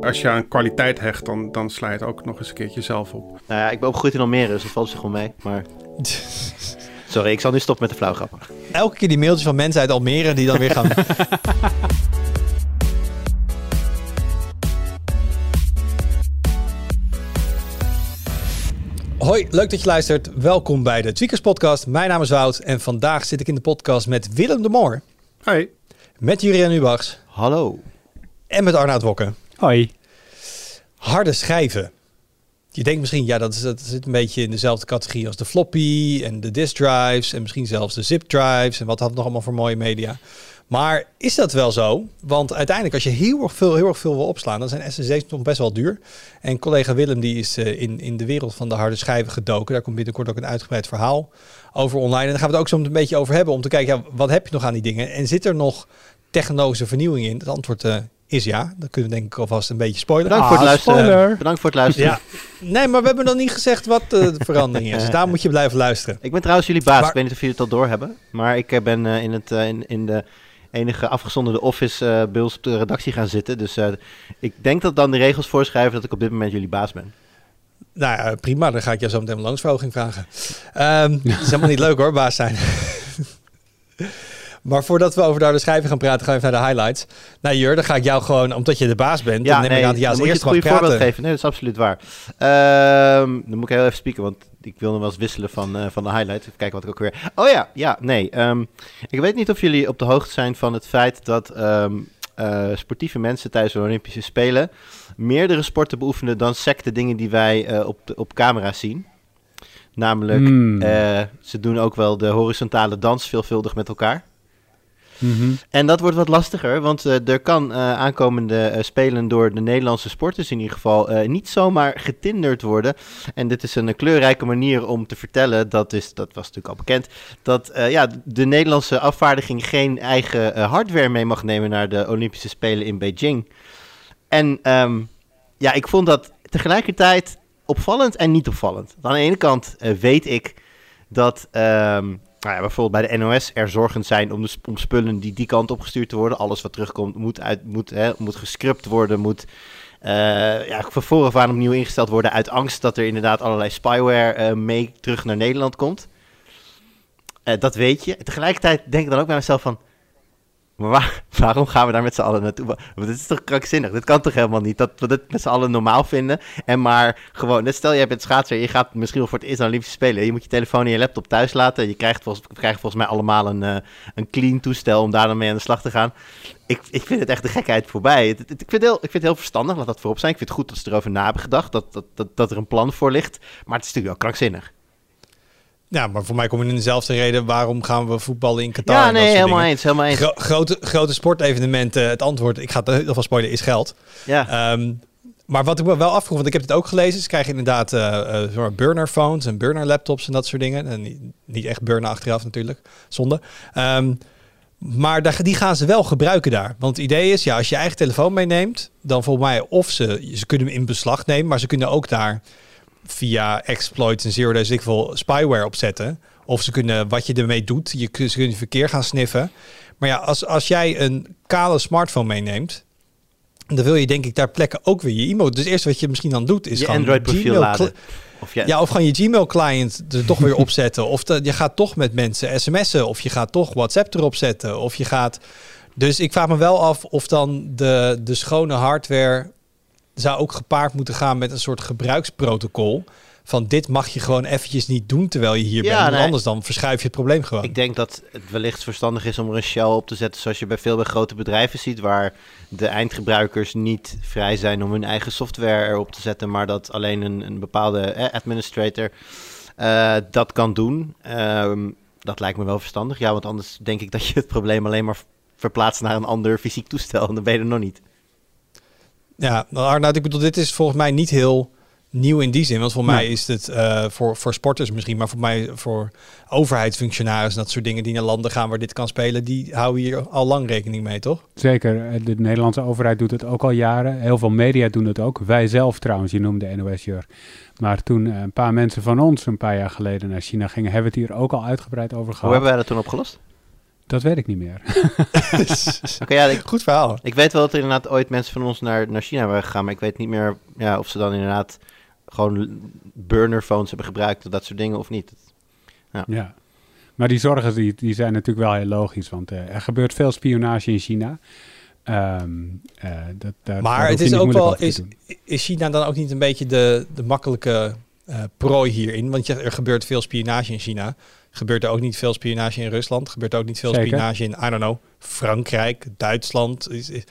Als je aan kwaliteit hecht, dan, dan sla je het ook nog eens een keertje zelf op. Nou ja, ik ben opgegroeid in Almere, dus dat valt zich wel mee. Maar sorry, ik zal nu stoppen met de flauwgrappen. Elke keer die mailtjes van mensen uit Almere die dan weer gaan... Hoi, leuk dat je luistert. Welkom bij de Tweakers Podcast. Mijn naam is Wout en vandaag zit ik in de podcast met Willem de Moor, Hey. met Jurian Ubachs Hallo. en met Arnoud Wokken. Harde schijven. Je denkt misschien, ja, dat, is, dat zit een beetje in dezelfde categorie als de floppy en de disk drives en misschien zelfs de zip drives en wat had nog allemaal voor mooie media. Maar is dat wel zo? Want uiteindelijk, als je heel erg veel, heel erg veel wil opslaan, dan zijn SSD's nog best wel duur. En collega Willem die is eh, in, in de wereld van de harde schijven gedoken. Daar komt binnenkort ook een uitgebreid verhaal over online. En daar gaan we het ook zo een beetje over hebben. Om te kijken, ja, wat heb je nog aan die dingen? En zit er nog technologische vernieuwing in? Het antwoord eh, is ja. Dat kunnen we denk ik alvast een beetje spoileren. Bedankt voor het Ah, luisteren. spoiler. Bedankt voor het luisteren. Ja, nee, maar we hebben nog niet gezegd wat eh, de verandering is. Dus daar moet je blijven luisteren. Ik ben trouwens jullie baas. Maar- Ik weet niet of jullie het al doorhebben. Maar ik eh, ben eh, in, het, in, in de enige afgezonderde office eh bij ons op de redactie gaan zitten. Dus eh, ik denk dat dan de regels voorschrijven dat ik op dit moment jullie baas ben. Nou ja, prima. Dan ga ik jou zo meteen een loonsverhoging vragen. Ehm dat is helemaal niet leuk hoor, baas zijn. Maar voordat we over de harde schijven gaan praten, gaan we even naar de highlights. Nou Jur, dan ga ik jou gewoon, omdat je de baas bent, dan neem ik aan dat je als eerste mag goede voorbeeld praten. geven. Nee, dat is absoluut waar. Ehm, dan moet ik heel even spieken, want ik wil nog wel eens wisselen van, eh, van de highlight. Even kijken wat ik ook weer... Oh ja, ja, nee. ehm, ik weet niet of jullie op de hoogte zijn van het feit dat ehm, eh, sportieve mensen tijdens de Olympische Spelen meerdere sporten beoefenen dan secte dingen die wij eh, op, de- op camera zien. Namelijk, Hmm. eh, ze doen ook wel de horizontale dans veelvuldig met elkaar. Mhm. En dat wordt wat lastiger, want eh, er kan eh, aankomende eh, spelen door de Nederlandse sporters in ieder geval niet zomaar getinderd worden. En dit is een kleurrijke manier om te vertellen, dat, is, dat was natuurlijk al bekend, dat ja, de Nederlandse afvaardiging geen eigen hardware mee mag nemen naar de Olympische Spelen in Beijing. En ehm, ja, ik vond dat tegelijkertijd opvallend en niet opvallend. Aan de ene kant weet ik dat ehm, nou ja, bijvoorbeeld bij de NOS er zorgend zijn om, de om spullen die die kant opgestuurd te worden. Alles wat terugkomt moet, uit, moet, hè, moet gescrupt worden, moet eh, ja, van vooraf aan opnieuw ingesteld worden uit angst dat er inderdaad allerlei spyware eh, mee terug naar Nederland komt. Eh, dat weet je. Tegelijkertijd denk ik dan ook bij mezelf van... Maar waar- waarom gaan we daar met z'n allen naartoe? Wa- Want dit is toch krankzinnig? Dit kan toch helemaal niet? Dat we dit met z'n allen normaal vinden. En maar gewoon, net stel jij bent schaatser. Je gaat misschien wel voor het eerst naar Olympische Spelen. Je moet je telefoon en je laptop thuis laten. Je krijgt volgens, krijgen volgens mij allemaal een, eh, een clean toestel om daar dan mee aan de slag te gaan. Ik, ik vind het echt de gekheid voorbij. Ik, vind het heel, ik vind het heel verstandig, laat dat voorop zijn. Ik vind het goed dat ze erover na hebben gedacht. Dat, dat, dat, dat er een plan voor ligt. Maar het is natuurlijk wel krankzinnig. Ja, maar voor mij kom je in dezelfde reden, waarom gaan we voetballen in Qatar? Ja, nee, helemaal dingen. eens. Helemaal eens. Gro- grote, grote sportevenementen, het antwoord, ik ga het heel veel spoilen, is geld. Ja. Ehm, maar wat ik me wel afvroeg, want ik heb het ook gelezen, ze krijgen inderdaad zeg maar burner phones en burner laptops en dat soort dingen. En niet, niet echt burner achteraf natuurlijk, zonde. Ehm, maar daar, die gaan ze wel gebruiken daar. Want het idee is, ja, als je je eigen telefoon meeneemt, dan volgens mij of ze, ze kunnen hem in beslag nemen, maar ze kunnen ook daar via exploits en zero days ik veel spyware opzetten. Of ze kunnen wat je ermee doet, je, ze kunnen verkeer gaan sniffen. Maar ja, als, als jij een kale smartphone meeneemt, dan wil je denk ik daar plekken ook weer je e-mail. Dus het eerste wat je misschien dan doet is je gewoon Android-profiel Gmail laden. Of ja, ja, of gewoon je Gmail-client er toch weer opzetten. Of de- je gaat toch met mensen sms'en. Of je gaat toch WhatsApp erop zetten. Of je gaat... Dus ik vraag me wel af of dan de, de schone hardware... zou ook gepaard moeten gaan met een soort gebruiksprotocol. Van dit mag je gewoon eventjes niet doen terwijl je hier Ja, bent. Nee. anders dan verschuif je het probleem gewoon. Ik denk dat het wellicht verstandig is om er een shell op te zetten, zoals je bij veel bij grote bedrijven ziet, waar de eindgebruikers niet vrij zijn om hun eigen software erop te zetten, maar dat alleen een, een bepaalde eh, administrator eh, dat kan doen. Ehm, dat lijkt me wel verstandig, ja, want anders denk ik dat je het probleem alleen maar verplaatst naar een ander fysiek toestel en dan ben je er nog niet. Ja, nou, Arnoud, ik bedoel, dit is volgens mij niet heel nieuw in die zin. Want voor mij is het eh, voor, voor sporters misschien, maar voor mij voor overheidsfunctionarissen, dat soort dingen die naar landen gaan waar dit kan spelen, die houden hier al lang rekening mee, toch? Zeker, eh, de Nederlandse overheid doet het ook al jaren. Heel veel media doen het ook. Wij zelf trouwens, je noemde NOS-jur. Maar toen eh, een paar mensen van ons een paar jaar geleden naar China gingen, hebben we het hier ook al uitgebreid over Hoe gehad. hebben wij dat toen opgelost? Dat weet ik niet meer. Oké, ja, ik, Goed verhaal. ik weet wel dat er inderdaad ooit mensen van ons naar, naar China waren gegaan, maar ik weet niet meer ja, of ze dan inderdaad gewoon burnerphones hebben gebruikt of dat soort dingen of niet. Ja. Maar die zorgen die, die zijn natuurlijk wel heel logisch, want eh, er gebeurt veel spionage in China. Ehm, eh, dat, daar, Maar het is ook wel, is, China dan ook niet een beetje de, de makkelijke eh, prooi hierin? Want je, er gebeurt veel spionage in China. Gebeurt er ook niet veel spionage in Rusland? Gebeurt er ook niet veel Zeker. spionage in, I don't know, Frankrijk, Duitsland? Is, is-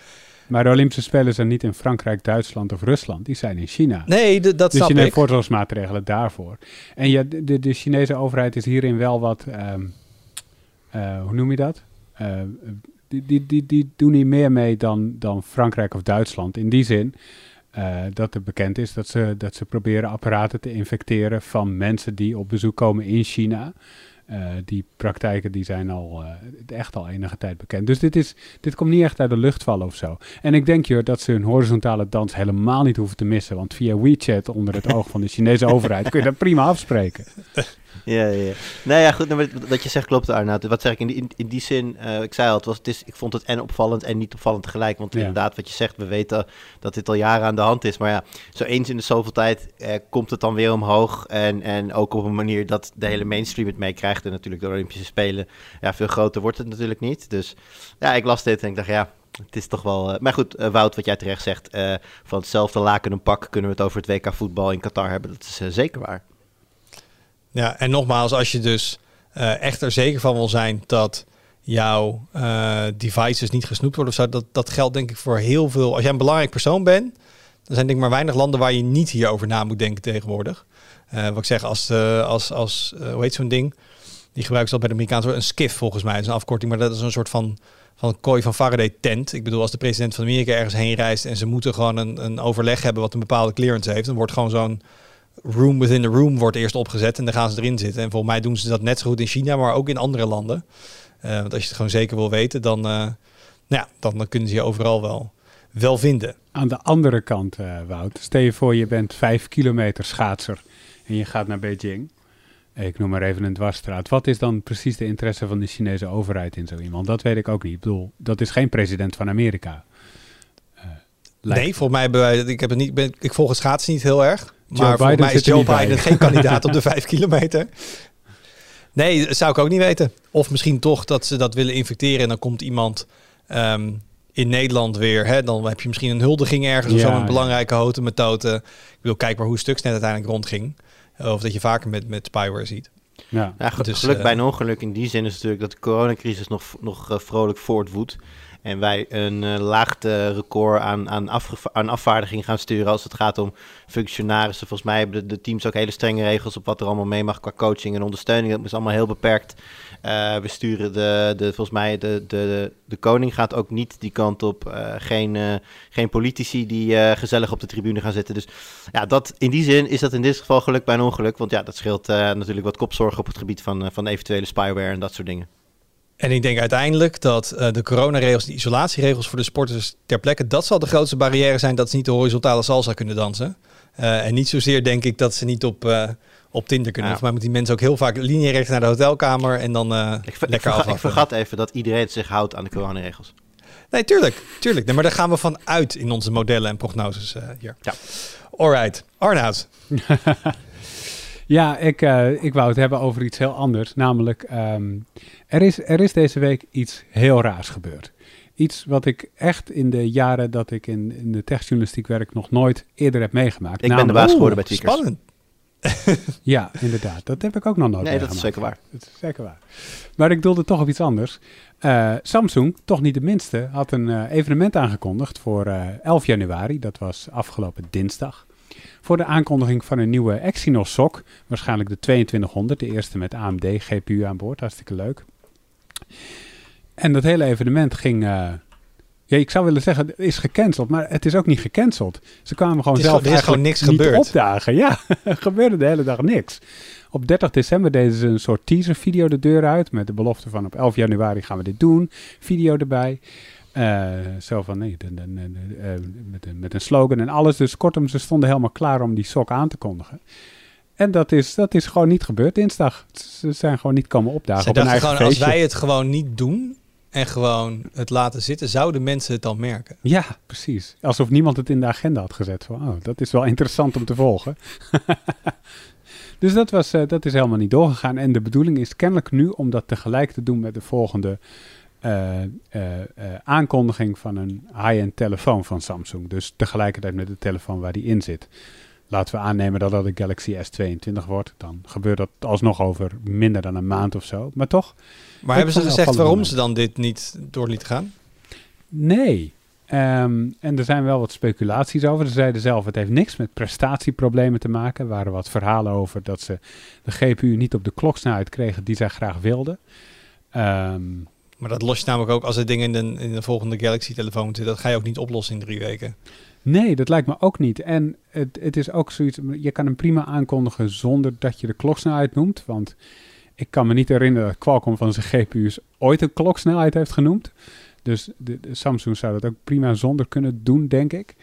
Maar de Olympische Spelen zijn niet in Frankrijk, Duitsland of Rusland. Die zijn in China. nee, dat dus snap je neemt ik. voorzorgsmaatregelen daarvoor. En ja, de, de, Chinese overheid is hierin wel wat, ehm, eh, hoe noem je dat? Eh, die, die, die, die doen hier meer mee dan, dan Frankrijk of Duitsland. In die zin eh, dat er bekend is dat ze, dat ze proberen apparaten te infecteren van mensen die op bezoek komen in China. Eh, die praktijken die zijn al eh, echt al enige tijd bekend. Dus dit, is, dit komt niet echt uit de lucht vallen of zo. En ik denk je dat ze hun horizontale dans helemaal niet hoeven te missen. Want via WeChat onder het oog van de Chinese overheid kun je dat prima afspreken. Ja, ja. Nou ja, goed, nou, wat- wat je zegt klopt, Arnoud. Wat zeg ik in die, in, die zin? eh, ik zei al, het was, het is, ik vond het en opvallend en niet opvallend tegelijk. Want Ja. inderdaad, wat je zegt, we weten dat dit al jaren aan de hand is. Maar ja, zo eens in de zoveel tijd eh, komt het dan weer omhoog. En, en ook op een manier dat de hele mainstream het meekrijgt. En natuurlijk de Olympische Spelen, ja, veel groter wordt het natuurlijk niet. Dus ja, ik las dit en ik dacht, ja... Het is toch wel. eh, maar goed, Wout, wat jij terecht zegt. van hetzelfde laken en pak kunnen we het over het WK voetbal in Qatar hebben. Dat is zeker waar. Ja, en nogmaals, als je dus eh, echt er zeker van wil zijn dat jouw eh, devices niet gesnoept worden of zo, dat, dat geldt denk ik voor heel veel. Als jij een belangrijk persoon bent, dan zijn denk ik maar weinig landen waar je niet hierover na moet denken tegenwoordig. Eh, wat ik zeg, als, als, als hoe heet zo'n ding? Die gebruiken ze al bij de Amerikaanse, een SCIF volgens mij, is een afkorting, maar dat is een soort van van een kooi van Faraday tent. Ik bedoel, als de president van Amerika ergens heen reist en ze moeten gewoon een, een overleg hebben wat een bepaalde clearance heeft, dan wordt gewoon zo'n room within the room wordt eerst opgezet en dan gaan ze erin zitten. En volgens mij doen ze dat net zo goed in China, maar ook in andere landen. Eh, want als je het gewoon zeker wil weten, dan, eh, nou ja, dan, dan kunnen ze je overal wel, wel vinden. Aan de andere kant, eh, Wout, stel je voor je bent vijf kilometer schaatser en je gaat naar Beijing. Ik noem maar even een dwarsstraat. Wat is dan precies de interesse van de Chinese overheid in zo iemand? Dat weet ik ook niet. Ik bedoel, dat is geen president van Amerika. Nee, volgens mij hebben wij, ik, heb het niet, ben, ik volg het schaatsen niet heel erg. Maar Joe Biden mij is Joe bij. Biden geen kandidaat op de vijf kilometer. Nee, dat zou ik ook niet weten. Of misschien toch dat ze dat willen infecteren en dan komt iemand ehm, in Nederland weer. Hè, dan heb je misschien een huldiging ergens of zo, een ja. belangrijke hote methode. Ik wil kijken maar hoe Stuxnet uiteindelijk rondging. Of dat je vaker met, met spyware ziet. ja. Ja, Dus, geluk eh, bij een ongeluk in die zin is natuurlijk dat de coronacrisis nog, nog eh, vrolijk voortwoedt. En wij een eh, laagte-record aan, aan, aan afvaardiging gaan sturen als het gaat om functionarissen. Volgens mij hebben de, teams ook hele strenge regels op wat er allemaal mee mag qua coaching en ondersteuning. Dat is allemaal heel beperkt. Eh, we sturen de, de, volgens mij, de, de, de koning gaat ook niet die kant op. Eh, geen, geen politici die gezellig op de tribune gaan zitten. Dus ja, dat, in die zin is dat in dit geval geluk bij een ongeluk. Want ja, dat scheelt natuurlijk wat kopzorgen op het gebied van, van eventuele spyware en dat soort dingen. En ik denk uiteindelijk dat eh, de coronaregels, de isolatieregels voor de sporters ter plekke, dat zal de grootste barrière zijn dat ze niet de horizontale salsa kunnen dansen. Eh, en niet zozeer denk ik dat ze niet op, eh, op Tinder kunnen. Ja. Voor mij moeten die mensen ook heel vaak linierecht naar de hotelkamer en dan eh, Ik, ik, lekker verga- ik afwachten. vergat even dat iedereen zich houdt aan de coronaregels. Nee, tuurlijk. tuurlijk. Nee, maar daar gaan we van uit in onze modellen en prognoses eh, hier. Ja. Alright. Arnoud. Ja, ik, eh, ik wou het hebben over iets heel anders. Namelijk, ehm, er, is, er is deze week iets heel raars gebeurd. Iets wat ik echt in de jaren dat ik in, in de techjournalistiek werk nog nooit eerder heb meegemaakt. Ik ben de baas geworden bij Tweakers. Spannend. Ja, inderdaad. Dat heb ik ook nog nooit Nee, dat is zeker waar. Dat is zeker waar. Maar ik doelde toch op iets anders. Eh, Samsung, toch niet de minste, had een eh, evenement aangekondigd voor eh, 11 januari. Dat was afgelopen dinsdag. Voor de aankondiging van een nieuwe Exynos SOC. Waarschijnlijk de 2200, de eerste met AMD GPU aan boord. Hartstikke leuk. En dat hele evenement ging... eh, ja, ik zou willen zeggen, is gecanceld, maar het is ook niet gecanceld. Ze kwamen gewoon Het zelf gewoon- er is gewoon niks niet gebeurd. opdagen. Ja, er gebeurde de hele dag niks. Op 30 december deden ze een soort teaser video de deur uit. Met de belofte van op 11 januari gaan we dit doen. Video erbij. Eh, zo van nee, de- de- de- de- eh, met, een, met een slogan en alles. Dus kortom, ze stonden helemaal klaar om die sok aan te kondigen. En dat is, dat is gewoon niet gebeurd dinsdag. Ze zijn gewoon niet komen opdagen Zij op een dachten eigen gewoon, als wij het gewoon niet doen en gewoon het laten zitten, zouden mensen het dan merken. Ja, precies. Alsof niemand het in de agenda had gezet. Van, oh, dat is wel interessant om te volgen. dus dat, was, eh, dat is helemaal niet doorgegaan. En de bedoeling is kennelijk nu om dat tegelijk te doen met de volgende eh, eh, eh, aankondiging van een high-end telefoon van Samsung. Dus tegelijkertijd met de telefoon waar die in zit. Laten we aannemen dat dat de Galaxy S22 wordt. Dan gebeurt dat alsnog over minder dan een maand of zo. Maar toch, Maar hebben ze gezegd waarom ze dan dit niet door lieten gaan? Nee. Ehm, en er zijn wel wat speculaties over. Ze zeiden zelf, het heeft niks met prestatieproblemen te maken. Er waren wat verhalen over dat ze de GPU niet op de kloksnelheid kregen die zij graag wilden. Ehm, Maar dat los je namelijk ook als er dingen in de, in de volgende Galaxy-telefoon zitten. Dat ga je ook niet oplossen in drie weken. nee, dat lijkt me ook niet. En het, het is ook zoiets, je kan hem prima aankondigen zonder dat je de kloksnelheid noemt. Want ik kan me niet herinneren dat Qualcomm van zijn GPU's ooit een kloksnelheid heeft genoemd. Dus de, de Samsung zou dat ook prima zonder kunnen doen, denk ik.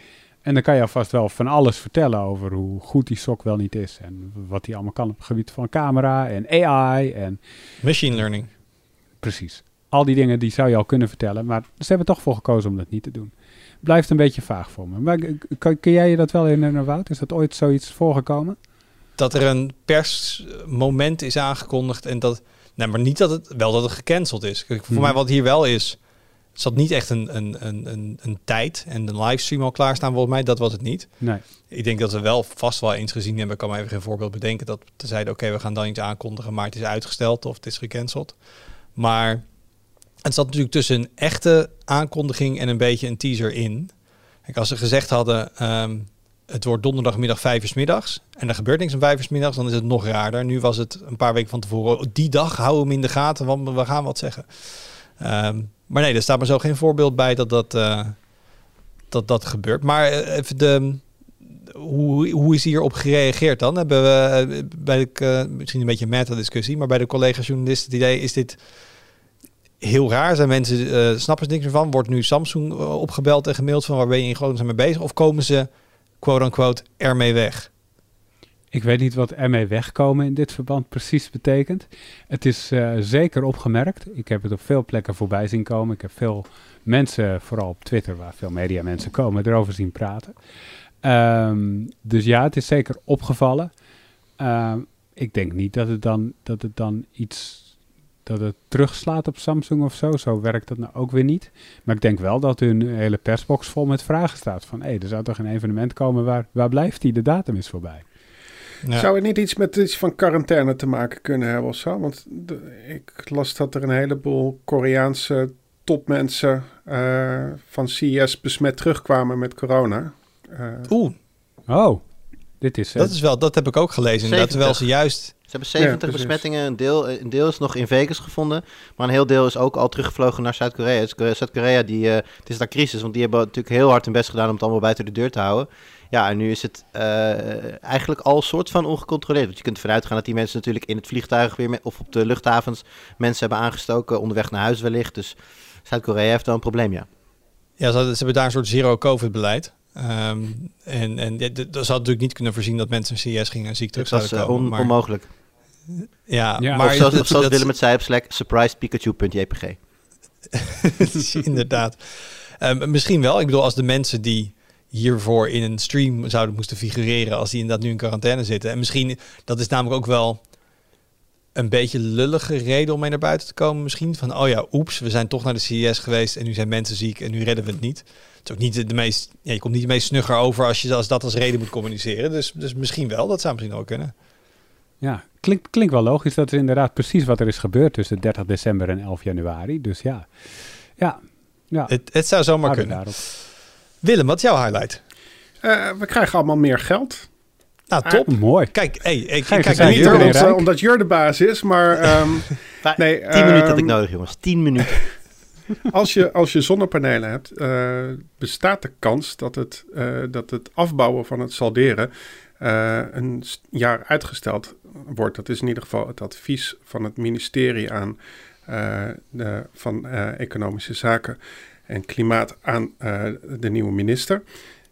En dan kan je alvast wel van alles vertellen over hoe goed die sok wel niet is. En wat die allemaal kan op het gebied van camera en AI en Machine learning. precies. Al die dingen die zou je al kunnen vertellen, maar ze hebben toch voor gekozen om dat niet te doen. Blijft een beetje vaag voor me. Maar k- kan, kun jij je dat wel herinneren, Wout? Is dat ooit zoiets voorgekomen? Dat er een persmoment is aangekondigd en dat... Nee, maar niet dat het... Wel dat het gecanceld is. Kijk, voor Mhm. mij wat hier wel is... Zat niet echt een, een, een, een, een tijd en een livestream al klaarstaan volgens mij. Dat was het niet. Nee. Ik denk dat we wel vast wel eens gezien hebben. Ik kan me even geen voorbeeld bedenken. Dat ze zeiden, oké, we gaan dan iets aankondigen, maar het is uitgesteld of het is gecanceld. Maar het zat natuurlijk tussen een echte aankondiging en een beetje een teaser in. Als ze gezegd hadden, ehm, het wordt donderdagmiddag vijf uur middags en er gebeurt niks om vijf uur middags, dan is het nog raarder. Nu was het een paar weken van tevoren, "Oh, die dag hou hem in de gaten, want we gaan wat zeggen. Ehm, maar nee, er staat maar zo geen voorbeeld bij dat dat, eh, dat, dat gebeurt. Maar eh, even de, hoe, hoe is hierop gereageerd dan? Hebben we eh, bij de, misschien een beetje een meta-discussie, maar bij de collega-journalisten het idee, is dit heel raar? Zijn mensen, eh, snappen ze niks meer van? Wordt nu Samsung eh, opgebeld en gemaild van waar ben je in groot mee bezig? Of komen ze, quote-unquote, ermee weg? Ik weet niet wat ermee wegkomen in dit verband precies betekent. Het is eh, zeker opgemerkt. Ik heb het op veel plekken voorbij zien komen. Ik heb veel mensen, vooral op Twitter, waar veel media mensen komen, erover zien praten. Ehm, dus ja, het is zeker opgevallen. Ehm, ik denk niet dat het dan, dat het dan iets dat het terugslaat op Samsung of zo. Zo werkt dat nou ook weer niet. Maar ik denk wel dat hun hele persbox vol met vragen staat. Van, hé, er zou toch een evenement komen waar, waar blijft die? De datum is voorbij. Ja. Zou het niet iets met iets van quarantaine te maken kunnen hebben of zo? Want de- ik las dat er een heleboel Koreaanse topmensen eh, van CES besmet terugkwamen met corona. Eh, Oeh, Oh, dit is... eh, dat is wel, dat heb ik ook gelezen. inderdaad, Terwijl ze juist, Ze hebben 70 precies. besmettingen. Een deel, een deel is nog in Vegas gevonden. Maar een heel deel is ook al teruggevlogen naar Zuid-Korea. Dus Korea- Zuid-Korea, die, eh, het is daar crisis. Want die hebben natuurlijk heel hard hun best gedaan om het allemaal buiten de deur te houden. Ja, en nu is het eh, eigenlijk al soort van ongecontroleerd. Want je kunt ervan uitgaan dat die mensen natuurlijk in het vliegtuig weer... met- of op de luchthavens mensen hebben aangestoken. Onderweg naar huis wellicht. Dus Zuid-Korea heeft wel een probleem, ja. ja, ze, hebben daar een soort zero-covid-beleid. Ehm, en en ja, dat hadden natuurlijk niet kunnen voorzien dat mensen een CS gingen en ziek terug zouden eh, komen. on- maar, onmogelijk. ja, Ja. maar of zoals, dat- of zoals dat- Willem het zei op Slack, surprisepikachu.jpg. Inderdaad. Ehm, misschien wel. Ik bedoel, als de mensen die hiervoor in een stream zouden moesten figureren, als die inderdaad nu in quarantaine zitten. En misschien, dat is namelijk ook wel een beetje lullige reden om mee naar buiten te komen. Misschien van, oh ja, oeps, we zijn toch naar de CES geweest en nu zijn mensen ziek en nu redden we het niet. Het is ook niet de, meest, ja, je komt niet de meest snugger over als je als dat als reden moet communiceren. Dus, dus misschien wel, dat zou misschien ook kunnen. Ja, klinkt, klinkt wel logisch. Dat is inderdaad precies wat er is gebeurd tussen 30 december en 11 januari. Dus ja, ja, ja. Het, het zou zomaar houden kunnen. daarop. Willem, wat is jouw highlight? eh, we krijgen allemaal meer geld. Nou, top. Mooi. Kijk, hey, ik, Ga kijk Niet weer omdat, omdat Jur de baas is, maar ehm, Va- nee, 10 minuten had ik ehm, nodig, jongens. 10 minuten. Als je, als je zonnepanelen hebt, eh, bestaat de kans dat het, eh, dat het afbouwen van het salderen eh, een jaar uitgesteld wordt. Dat is in ieder geval het advies van het ministerie aan eh, de, van eh, Economische Zaken en Klimaat aan eh, de nieuwe minister.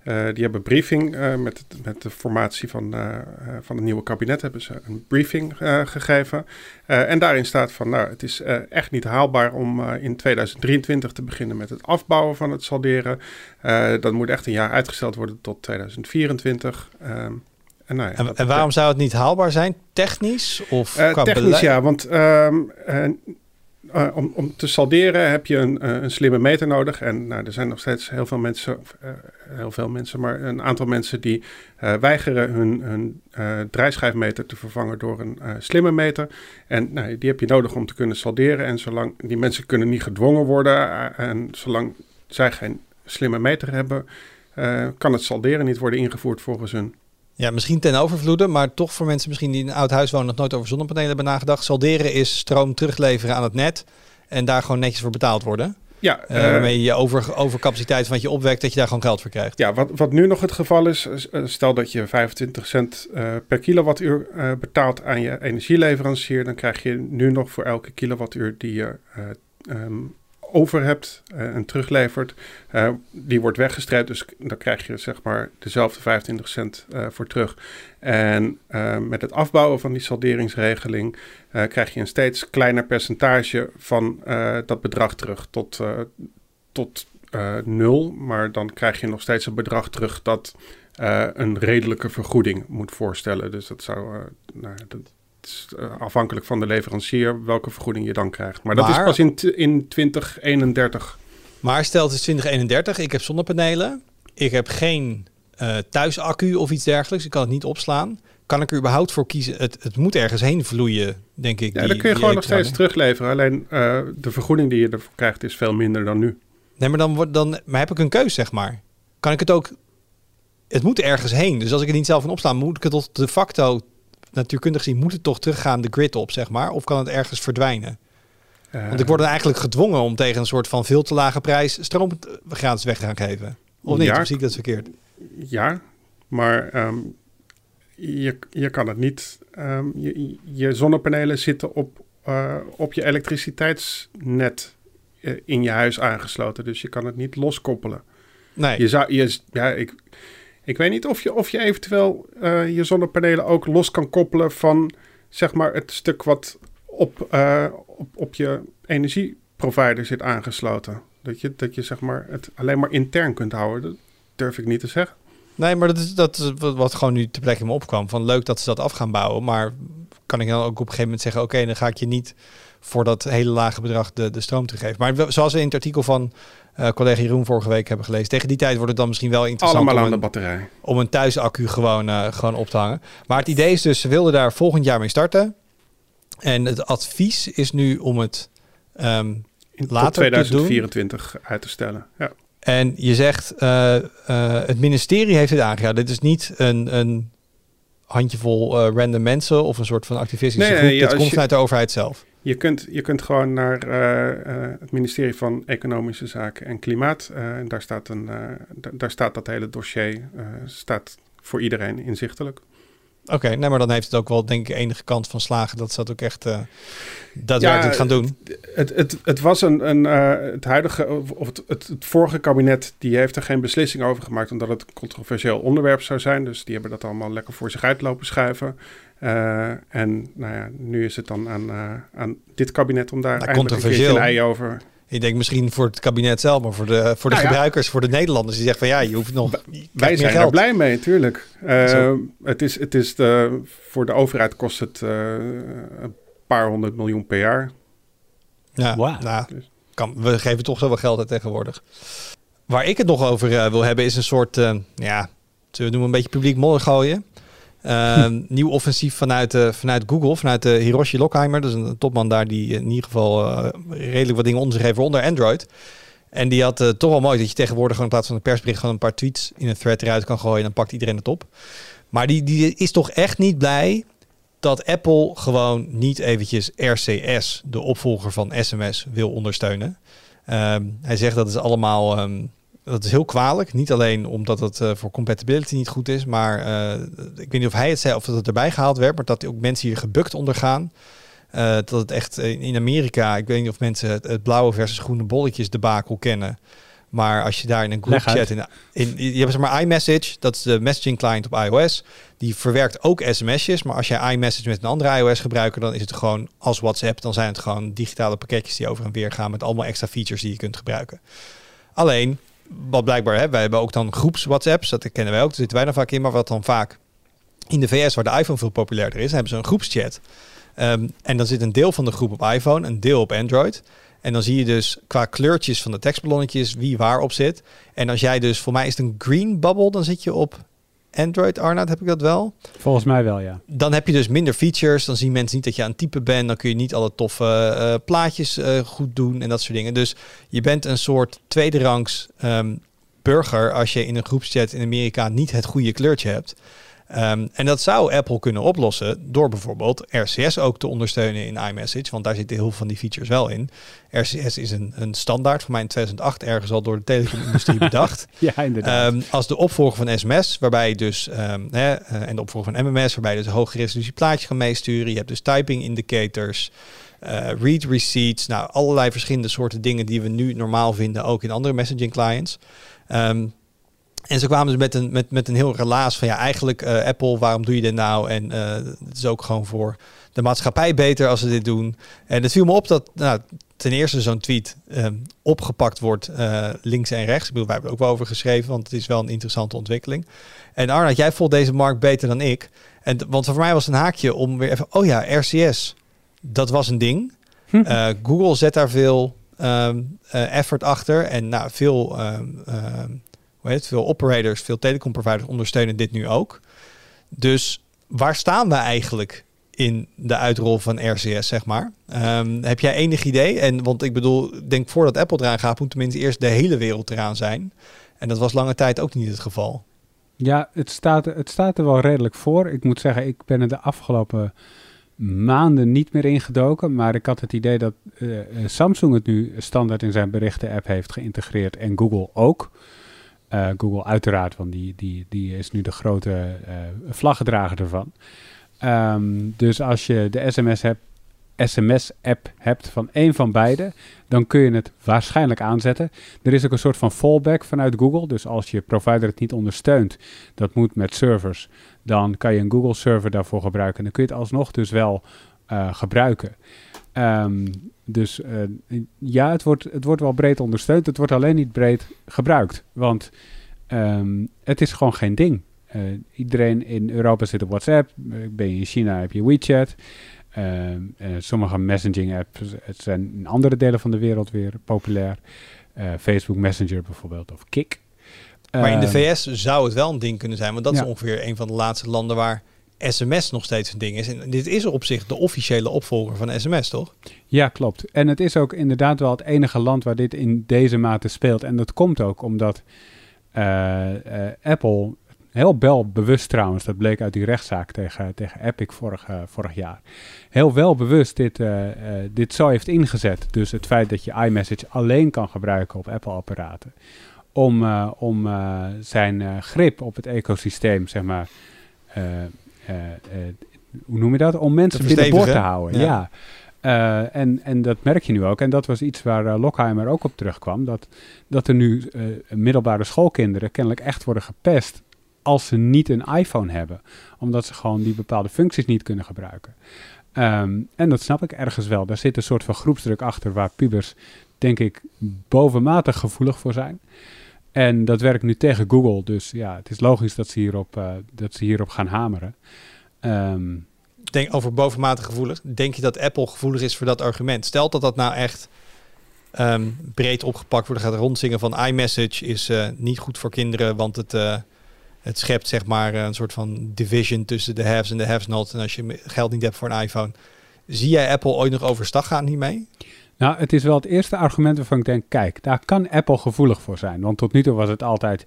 Uh, die hebben briefing uh, met, met de formatie van, uh, van het nieuwe kabinet hebben ze een briefing gegeven. en daarin staat van, nou, het is echt niet haalbaar om in 2023 te beginnen met het afbouwen van het salderen. dat moet echt een jaar uitgesteld worden tot 2024. Ehm, en, nou ja, en, en, waarom zou het niet haalbaar zijn? Technisch of qua Technisch, ja, want um, uh, om, om te salderen heb je een, uh, een slimme meter nodig. En nou, er zijn nog steeds heel veel mensen, uh, heel veel mensen, maar een aantal mensen die weigeren hun, hun draaischijfmeter te vervangen door een slimme meter. En nou, die heb je nodig om te kunnen salderen. En zolang die mensen kunnen niet gedwongen worden en zolang zij geen slimme meter hebben, kan het salderen niet worden ingevoerd volgens hun. Ja, misschien ten overvloede, maar toch voor mensen misschien die in een oud huis wonen nog nooit over zonnepanelen hebben nagedacht. Salderen is stroom terugleveren aan het net en daar gewoon netjes voor betaald worden. Ja, uh, waarmee je over, overcapaciteit van wat je opwekt, dat je daar gewoon geld voor krijgt. Ja, wat, wat nu nog het geval is, stel dat je 25 cent uh, per kilowattuur uh, betaalt aan je energieleverancier, dan krijg je nu nog voor elke kilowattuur die je um, over hebt uh, en teruglevert, uh, die wordt weggestreept. Dus dan krijg je zeg maar dezelfde 25 cent uh, voor terug. En met het afbouwen van die salderingsregeling krijg je een steeds kleiner percentage van dat bedrag terug tot, tot nul. Maar dan krijg je nog steeds een bedrag terug dat een redelijke vergoeding moet voorstellen. Dus dat zou, nou, dat, uh, afhankelijk van de leverancier welke vergoeding je dan krijgt. Maar, dat is pas in, in 2031. Maar stel het is 2031, ik heb zonnepanelen, ik heb geen uh, thuisaccu of iets dergelijks, ik kan het niet opslaan. Kan ik er überhaupt voor kiezen? Het, het moet ergens heen vloeien, denk ik. Ja, die, dan kun je gewoon nog steeds terugleveren. Alleen uh, de vergoeding die je ervoor krijgt is veel minder dan nu. Nee, maar dan, wordt, dan maar heb ik een keus, zeg maar. Kan ik het ook... Het moet ergens heen. Dus als ik het niet zelf van opslaan, moet ik het tot de facto natuurkundig gezien moet het toch teruggaan de grid op, zeg maar? Of kan het ergens verdwijnen? Uh, Want ik word eigenlijk gedwongen om tegen een soort van veel te lage prijs stroom gratis weg te gaan geven. Of niet? Ja, of zie ik dat verkeerd? Ja, maar um, je, je kan het niet. Um, je, je zonnepanelen zitten op, uh, op je elektriciteitsnet uh, in je huis aangesloten. Dus je kan het niet loskoppelen. Nee. Je zou, je, ja, ik, ik weet niet of je, of je eventueel uh, je zonnepanelen ook los kan koppelen van zeg maar het stuk wat op, uh, op, op je energieprovider zit aangesloten. Dat je, dat je zeg maar het alleen maar intern kunt houden. Dat durf ik niet te zeggen. Nee, maar dat is, dat wat gewoon nu te plekke me opkwam. Van leuk dat ze dat af gaan bouwen. Maar kan ik dan ook op een gegeven moment zeggen: oké, dan ga ik je niet voor dat hele lage bedrag de, de stroom te geven. Maar zoals in het artikel van uh, collega Jeroen vorige week hebben gelezen. Tegen die tijd wordt het dan misschien wel interessant Allemaal om aan de batterij. Om een thuisaccu gewoon, uh, gewoon op te hangen. Maar het idee is dus, ze wilden daar volgend jaar mee starten. En het advies is nu om het um, later 2024 te doen. uit te stellen. Ja. En je zegt, uh, het ministerie heeft het aangeraden. Dit is niet een, een handjevol random mensen of een soort van activistische nee, groep. Nee, Dit komt vanuit de overheid zelf. Je kunt, je kunt gewoon naar uh, uh, het ministerie van Economische Zaken en Klimaat. Uh, en daar staat, een, daar staat dat hele dossier staat voor iedereen inzichtelijk. Oké, nee, maar dan heeft het ook wel denk ik enige kant van slagen dat ze dat ook echt uh, daadwerkelijk gaan doen. Het, het, het was een, een uh, het huidige of het, het, het, vorige kabinet die heeft er geen beslissing over gemaakt omdat het een controversieel onderwerp zou zijn. Dus die hebben dat allemaal lekker voor zich uit lopen schuiven. Uh, en nou ja, nu is het dan aan, aan dit kabinet om daar nou, eindelijk een, een ei over ik denk misschien voor het kabinet zelf, maar voor de, voor de nou gebruikers, voor de Nederlanders die zeggen van ja, je hoeft nog. Wij zijn er blij mee, natuurlijk. Uh, het is, het is de, voor de overheid kost het uh, een paar honderd miljoen per jaar. Ja, wow. nou, kan, we geven toch zoveel geld uit tegenwoordig. Waar ik het nog over uh, wil hebben is een soort, ja, we noemen een beetje publiek modder gooien. Ehm, nieuw offensief vanuit, uh, vanuit Google, vanuit de Hiroshi Lockheimer. Dat is een topman daar die in ieder geval redelijk wat dingen onder zich heeft onder Android. En die had toch wel mooi dat je tegenwoordig gewoon in plaats van een persbericht gewoon een paar tweets in een thread eruit kan gooien en dan pakt iedereen het op. Maar die, die is toch echt niet blij dat Apple gewoon niet eventjes RCS, de opvolger van SMS, wil ondersteunen. Um, hij zegt dat is allemaal um, dat is heel kwalijk. Niet alleen omdat het uh, voor compatibility niet goed is, maar uh, ik weet niet of hij het zei of dat het erbij gehaald werd, maar dat ook mensen hier gebukt ondergaan. Uh, dat het echt in Amerika, ik weet niet of mensen het, het blauwe versus groene bolletjes debakel kennen. Maar als je daar in een group chat... In, in, je hebt zeg maar iMessage, dat is de messaging client op iOS. Die verwerkt ook sms'jes. Maar als jij iMessage met een andere iOS gebruiker... dan is het gewoon als WhatsApp. Dan zijn het gewoon digitale pakketjes die over en weer gaan... met allemaal extra features die je kunt gebruiken. Alleen, wat blijkbaar... Hè, wij hebben ook dan groeps WhatsApps. Dat kennen wij ook, daar zitten wij dan vaak in. Maar wat dan vaak in de VS, waar de iPhone veel populairder is... hebben ze een groepschat. Ehm, en dan zit een deel van de groep op iPhone, een deel op Android... En dan zie je dus qua kleurtjes van de tekstballonnetjes wie waar op zit. En als jij dus, voor mij is het een green bubble, dan zit je op Android, Arnoud, heb ik dat wel? Volgens mij wel, ja. Dan heb je dus minder features. Dan zien mensen niet dat je aan het typen bent. Dan kun je niet alle toffe eh, plaatjes eh, goed doen en dat soort dingen. Dus je bent een soort tweederangs ehm, burger als je in een groepschat in Amerika niet het goede kleurtje hebt. Ehm, en dat zou Apple kunnen oplossen door bijvoorbeeld RCS ook te ondersteunen in iMessage, want daar zitten heel veel van die features wel in. RCS is een, een standaard, voor mij in 2008 ergens al door de telecomindustrie bedacht. Ja, inderdaad. Ehm, als de opvolger van SMS, waarbij je dus, ehm, hè, eh, en de opvolger van MMS, waarbij je dus hoge resolutie plaatjes kan meesturen. Je hebt dus typing indicators, eh, read receipts, nou allerlei verschillende soorten dingen die we nu normaal vinden, ook in andere messaging clients. Ehm, en ze kwamen dus met een, met, met een heel relaas van ja, eigenlijk eh, Apple, waarom doe je dit nou? En eh, het is ook gewoon voor de maatschappij beter als ze dit doen. En het viel me op dat nou, ten eerste zo'n tweet ehm, opgepakt wordt eh, links en rechts. Ik bedoel, wij hebben er ook wel over geschreven, want het is wel een interessante ontwikkeling. En Arnoud, jij volgt deze markt beter dan ik. En, want voor mij was het een haakje om weer even, oh ja, RCS, dat was een ding. Eh, Google zet daar veel ehm, eh, effort achter en nou, veel, ehm, veel operators, veel telecomproviders ondersteunen dit nu ook. Dus waar staan we eigenlijk in de uitrol van RCS, zeg maar? Ehm, heb jij enig idee? En want ik bedoel, denk voordat Apple eraan gaat, moet tenminste eerst de hele wereld eraan zijn. En dat was lange tijd ook niet het geval. Ja, het staat, het staat er wel redelijk voor. Ik moet zeggen, ik ben er de afgelopen maanden niet meer ingedoken. Maar ik had het idee dat eh, Samsung het nu standaard in zijn berichten-app heeft geïntegreerd. En Google ook. Eh, Google uiteraard, want die, die, die is nu de grote eh vlaggedrager ervan. Ehm, dus als je de SMS SMS-app hebt van één van beide, dan kun je het waarschijnlijk aanzetten. Er is ook een soort van fallback vanuit Google. Dus als je provider het niet ondersteunt, dat moet met servers, dan kan je een Google server daarvoor gebruiken. En dan kun je het alsnog dus wel eh, gebruiken. Ehm, dus eh, ja, het wordt, het wordt wel breed ondersteund. Het wordt alleen niet breed gebruikt. Want ehm, het is gewoon geen ding. Eh, iedereen in Europa zit op WhatsApp. Eh, Ben je in China heb je WeChat. Ehm, eh, sommige messaging apps het zijn in andere delen van de wereld weer populair. Facebook Messenger bijvoorbeeld of Kik. Maar in de Ehm, VS zou het wel een ding kunnen zijn, want dat ja. is ongeveer een van de laatste landen waar sms nog steeds een ding is. En dit is op zich de officiële opvolger van sms, toch? Ja, klopt. En het is ook inderdaad wel het enige land waar dit in deze mate speelt. En dat komt ook omdat eh, eh, Apple, heel wel bewust trouwens, dat bleek uit die rechtszaak tegen, tegen Epic vorig, eh, vorig jaar, heel wel bewust dit, dit zo heeft ingezet. Dus het feit dat je iMessage alleen kan gebruiken op Apple-apparaten. Om, om zijn grip op het ecosysteem, zeg maar, hoe noem je dat? Om mensen binnenboord te houden. Ja. ja. Eh, en, en dat merk je nu ook. En dat was iets waar eh, Lockheimer ook op terugkwam. Dat, dat er nu eh, middelbare schoolkinderen kennelijk echt worden gepest als ze niet een iPhone hebben. Omdat ze gewoon die bepaalde functies niet kunnen gebruiken. Ehm, en dat snap ik ergens wel. Daar zit een soort van groepsdruk achter waar pubers, denk ik, bovenmatig gevoelig voor zijn. En dat werkt nu tegen Google. Dus ja, het is logisch dat ze hierop, eh, dat ze hierop gaan hameren. Ehm, Denk over bovenmatig gevoelig. Denk je dat Apple gevoelig is voor dat argument? Stelt dat dat nou echt ehm, breed opgepakt wordt, gaat rondzingen van iMessage is eh, niet goed voor kinderen, want het, eh, het schept zeg maar een soort van division tussen de haves en de haves not. En als je geld niet hebt voor een iPhone, zie jij Apple ooit nog overstag gaan hiermee? Nou, het is wel het eerste argument waarvan ik denk, kijk, daar kan Apple gevoelig voor zijn. Want tot nu toe was het altijd,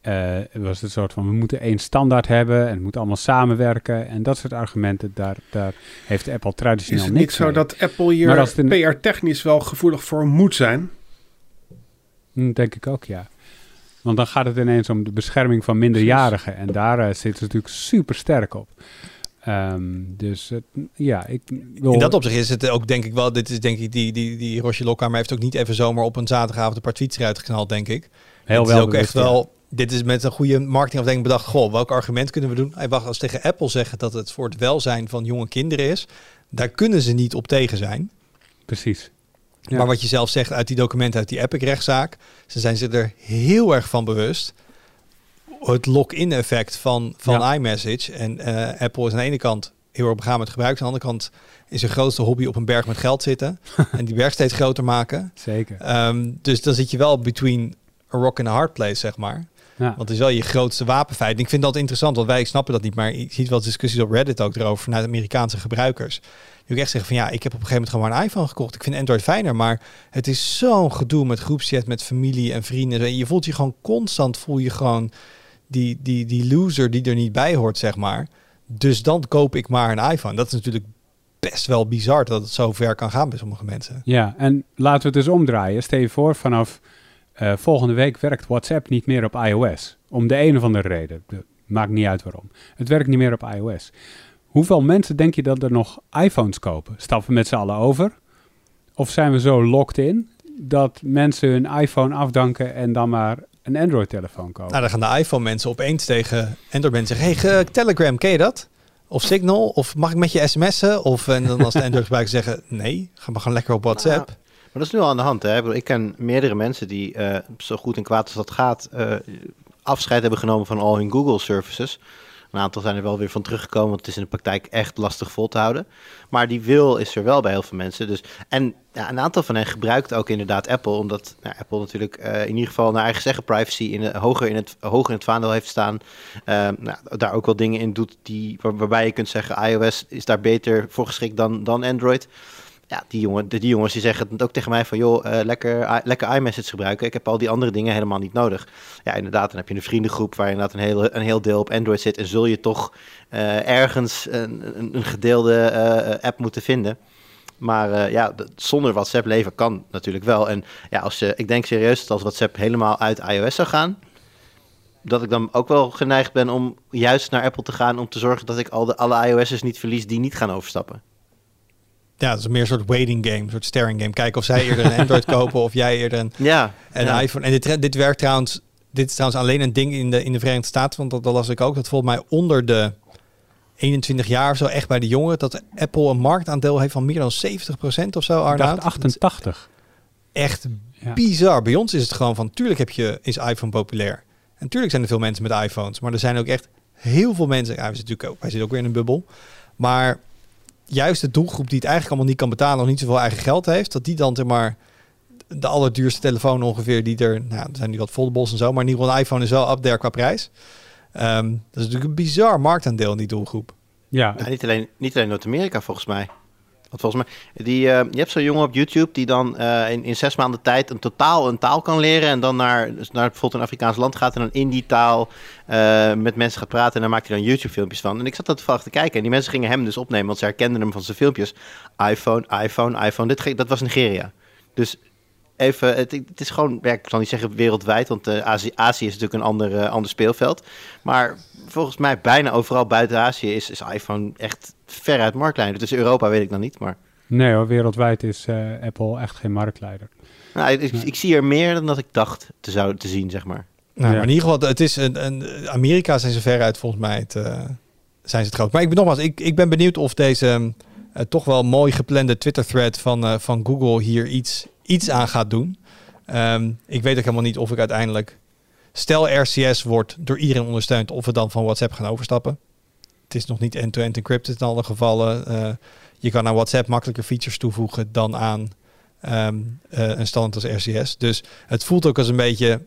eh, was het soort van, we moeten één standaard hebben en het moet allemaal samenwerken. En dat soort argumenten, daar, daar heeft Apple Is traditioneel het niet niks zo dat Apple hier PR-technisch wel gevoelig voor moet zijn? Hm, denk ik ook, ja. Want dan gaat het ineens om de bescherming van minderjarigen. En daar eh, zitten ze natuurlijk super sterk op. Ehm, dus het- ja, ik wil... In dat opzicht is het ook denk ik wel, dit is denk ik, die, die, die Roche Lokkamer heeft ook niet even zomaar op een zaterdagavond een paar tweets eruit geknald, denk ik. heel het is wel ook echt ja. wel, dit is met een goede marketingafdeling bedacht, goh, welk argument kunnen we doen? Hij wacht, als tegen Apple zeggen dat het voor het welzijn van jonge kinderen is, daar kunnen ze niet op tegen zijn. Precies. Ja. Maar wat je zelf zegt uit die documenten uit die Epic-rechtszaak, ze zijn zich er heel erg van bewust. Het lock-in effect van, van Ja. iMessage. En eh, Apple is aan de ene kant heel erg begaan met gebruik. Aan de andere kant is zijn grootste hobby op een berg met geld zitten. en die berg steeds groter maken. Zeker. Ehm, dus dan zit je wel between a rock and a hard place, zeg maar. Ja. Want het is wel je grootste wapenfeit. En ik vind dat interessant, want wij snappen dat niet. Maar je ziet wel discussies op Reddit ook erover vanuit Amerikaanse gebruikers. Die ook echt zeggen van ja, ik heb op een gegeven moment gewoon maar een iPhone gekocht. Ik vind Android fijner, maar het is zo'n gedoe met groepschat, met familie en vrienden. En je voelt je gewoon constant, voel je gewoon die, die, die loser die er niet bij hoort, zeg maar. Dus dan koop ik maar een iPhone. Dat is natuurlijk best wel bizar dat het zo ver kan gaan bij sommige mensen. Ja, en laten we het dus omdraaien. Stel je voor, vanaf eh, volgende week werkt WhatsApp niet meer op iOS. Om de een of andere reden. De- maakt niet uit waarom. Het werkt niet meer op iOS. Hoeveel mensen denk je dat er nog iPhones kopen? Stappen we met z'n allen over? Of zijn we zo locked in dat mensen hun iPhone afdanken en dan maar een Android-telefoon kopen? Nou, dan gaan de iPhone-mensen opeens tegen Android-mensen zeggen... hey, Telegram, ken je dat? Of Signal? Of mag ik met je sms'en? Of en dan als de Android-gebruikers zeggen... nee, ga maar gewoon lekker op WhatsApp. Nou, Maar dat is nu al aan de hand. Hè? Ik ken meerdere mensen die eh, zo goed en kwaad als dat gaat... eh, afscheid hebben genomen van al hun Google services. Een aantal zijn er wel weer van teruggekomen, want het is in de praktijk echt lastig vol te houden. Maar die wil is er wel bij heel veel mensen. Dus, en ja, een aantal van hen gebruikt ook inderdaad Apple, omdat nou, Apple natuurlijk eh, in ieder geval naar eigen zeggen privacy in, hoger, in het, hoger in het vaandel heeft staan. Eh, nou, daar ook wel dingen in doet die, waar- waarbij je kunt zeggen iOS is daar beter voor geschikt dan, dan Android. Ja, die, jongen, die, jongens die zeggen het ook tegen mij van... joh, eh, lekker, lekker iMessage gebruiken. Ik heb al die andere dingen helemaal niet nodig. Ja, inderdaad, dan heb je een vriendengroep... waar inderdaad een, hele, een heel deel op Android zit... en zul je toch eh, ergens een, een, gedeelde eh, app moeten vinden. Maar ja, zonder WhatsApp leven kan natuurlijk wel. En ja, als je, ik denk serieus dat als WhatsApp helemaal uit iOS zou gaan... dat ik dan ook wel geneigd ben om juist naar Apple te gaan... om te zorgen dat ik al de, alle iOS'ers niet verlies die niet gaan overstappen. Ja, dat is meer een soort waiting game, een soort staring game. Kijken of zij eerder een Android kopen of jij eerder een, Ja, een ja. iPhone. En dit, dit werkt trouwens... Dit is trouwens alleen een ding in de, in de Verenigde Staten. Want dat, dat las ik ook. Dat volgens mij onder de 21 jaar of zo, echt bij de jongeren... dat Apple een marktaandeel heeft van meer dan 70% of zo, dacht 88. echt Ja. bizar. Bij ons is het gewoon van, tuurlijk heb je, is iPhone populair. En tuurlijk zijn er veel mensen met iPhones. Maar er zijn ook echt heel veel mensen. Ja, we zitten natuurlijk ook, wij zitten ook weer in een bubbel. Maar juist de doelgroep die het eigenlijk allemaal niet kan betalen, nog niet zoveel eigen geld heeft, dat die dan zeg maar de allerduurste telefoon ongeveer die er, nou, er zijn die wat foldables en zo, maar in ieder geval een iPhone is wel up there qua prijs. Ehm, dat is natuurlijk een bizar marktaandeel in die doelgroep. Ja, Ja, niet alleen, niet alleen Noord-Amerika volgens mij. Want volgens mij, die, eh, je hebt zo'n jongen op YouTube die dan eh, in, in zes maanden tijd een totaal een taal kan leren. En dan naar, dus naar bijvoorbeeld een Afrikaans land gaat en dan in die taal eh, met mensen gaat praten. En dan maakt hij dan YouTube-filmpjes van. En ik zat dat toevallig te kijken. En die mensen gingen hem dus opnemen, want ze herkenden hem van zijn filmpjes. iPhone, iPhone, iPhone. Dit, dat was Nigeria. Dus even, het, het is gewoon, ja, ik zal niet zeggen wereldwijd, want eh, Azië, Azië is natuurlijk een ander, eh, ander speelveld. Maar volgens mij bijna overal buiten Azië is, is iPhone echt veruit marktleider. Dus Europa weet ik dan niet, maar... nee hoor, wereldwijd is eh, Apple echt geen marktleider. Nou, ik, ik zie er meer dan dat ik dacht te, zou, te zien, zeg maar. Nou, Ja. maar in ieder geval, het is een, een, Amerika zijn ze veruit volgens mij het, eh, zijn ze het groot. Maar ik ben nogmaals, ik, ik ben benieuwd of deze toch wel mooi geplande Twitter-thread van, eh, van Google hier iets, iets aan gaat doen. Ehm, ik weet ook helemaal niet of ik uiteindelijk, stel RCS wordt door iedereen ondersteund, of we dan van WhatsApp gaan overstappen. Het is nog niet end-to-end encrypted in alle gevallen. Eh, je kan aan WhatsApp makkelijker features toevoegen dan aan ehm, eh, een standaard als RCS. Dus het voelt ook als een beetje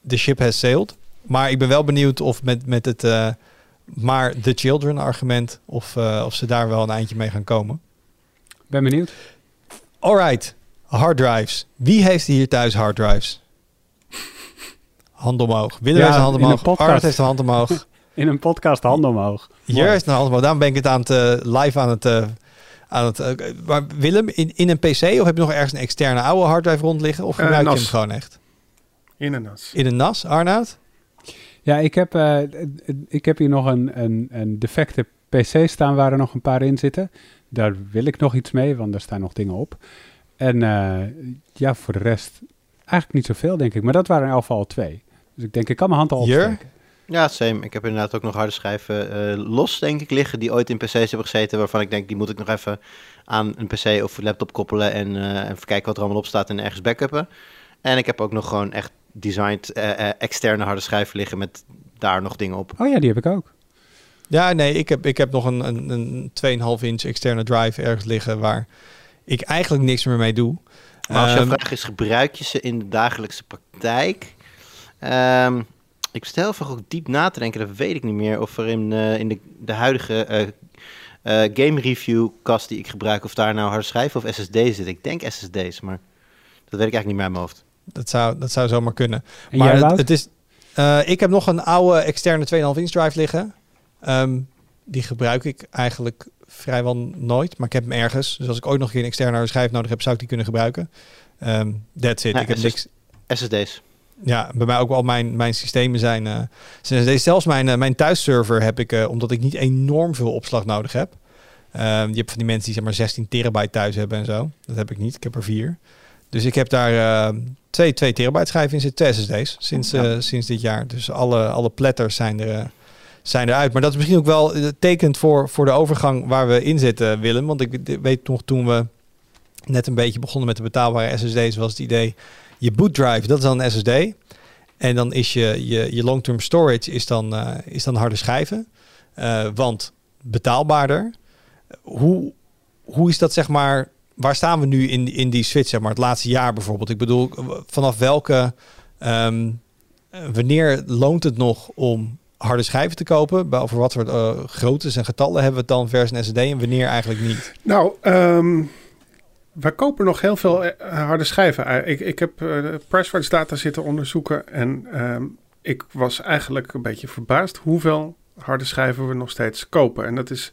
de ship has sailed. Maar ik ben wel benieuwd of met, met het eh, maar the children argument, of, of ze daar wel een eindje mee gaan komen. Ben benieuwd. Alright, hard drives. Wie heeft hier thuis hard drives? Hand omhoog. Willem Ja, heeft een hand in een omhoog. podcast. Arnold heeft een hand omhoog. In een podcast handen omhoog. Hier is een hand omhoog. Daarom ben ik het aan het eh, live aan het... eh, aan het eh, maar Willem, in, in een PC of heb je nog ergens een externe oude harddrive rond liggen? Of gebruik je NAS. hem gewoon echt? In een nas. In een NAS, Arnoud? Ja, ik heb, eh, ik heb hier nog een, een, een defecte PC staan waar er nog een paar in zitten. Daar wil ik nog iets mee, want daar staan nog dingen op. En eh, ja, voor de rest eigenlijk niet zoveel, denk ik. Maar dat waren in elk geval twee. Dus ik denk, ik kan mijn hand al Hier? opsteken. Ja, same. Ik heb inderdaad ook nog harde schijven eh, los, denk ik, liggen. Die ooit in PC's hebben gezeten. Waarvan ik denk, die moet ik nog even aan een PC of laptop koppelen. En eh, even kijken wat er allemaal op staat en ergens backuppen. En ik heb ook nog gewoon echt designed externe harde schijven liggen met daar nog dingen op. Oh ja, die heb ik ook. Ja, nee, ik heb, ik heb nog een, een, een 2,5 inch externe drive ergens liggen waar ik eigenlijk niks meer mee doe. Maar als jouw Ehm, vraag is, gebruik je ze in de dagelijkse praktijk? Ehm, ik stel even ook diep na te denken, dat weet ik niet meer. Of er in, eh, in de, de huidige eh, eh, game review kast die ik gebruik, of daar nou harde schijven of SSD zit. Ik denk SSD's, maar dat weet ik eigenlijk niet meer uit mijn hoofd. Dat zou, dat zou zomaar kunnen. En maar jij, het, het is, eh, ik heb nog een oude externe 2,5 inch drive liggen. Ehm, die gebruik ik eigenlijk vrijwel nooit, maar ik heb hem ergens. Dus als ik ooit nog een keer een externe schijf nodig heb, zou ik die kunnen gebruiken. Ehm that's it. Ja, ik heb niks. SSD's. Ja, bij mij ook wel mijn, mijn systemen zijn. zijn deze- zelfs mijn, eh, mijn thuisserver heb ik, eh, omdat ik niet enorm veel opslag nodig heb. Ehm, je hebt van die mensen die zeg maar 16 terabyte thuis hebben en zo. Dat heb ik niet. Ik heb er vier. Dus ik heb daar eh, twee, twee terabyte schijven in zitten, twee SSD's sinds, Ja. sinds dit jaar. Dus alle, alle platters zijn er, zijn eruit. Maar dat is misschien ook wel eh, tekend voor, voor de overgang waar we in zitten, Willem. Want ik weet nog toen we net een beetje begonnen met de betaalbare SSD's, was het idee, je boot drive, dat is dan een SSD. En dan is je, je, je long-term storage is dan, eh, is dan harde schijven. Eh, want betaalbaarder. Hoe, hoe is dat zeg maar... Waar staan we nu in, in die switch, zeg maar, het laatste jaar bijvoorbeeld? Ik bedoel, vanaf welke... ehm, eh, wanneer loont het nog om harde schijven te kopen? Over wat voor eh, groottes en getallen hebben we het dan versus een SSD en wanneer eigenlijk niet? Nou, ehm wij kopen nog heel veel eh, harde schijven. Eh, Ik, ik heb Pricewatch data zitten onderzoeken en ehm, ik was eigenlijk een beetje verbaasd hoeveel harde schijven we nog steeds kopen. En dat is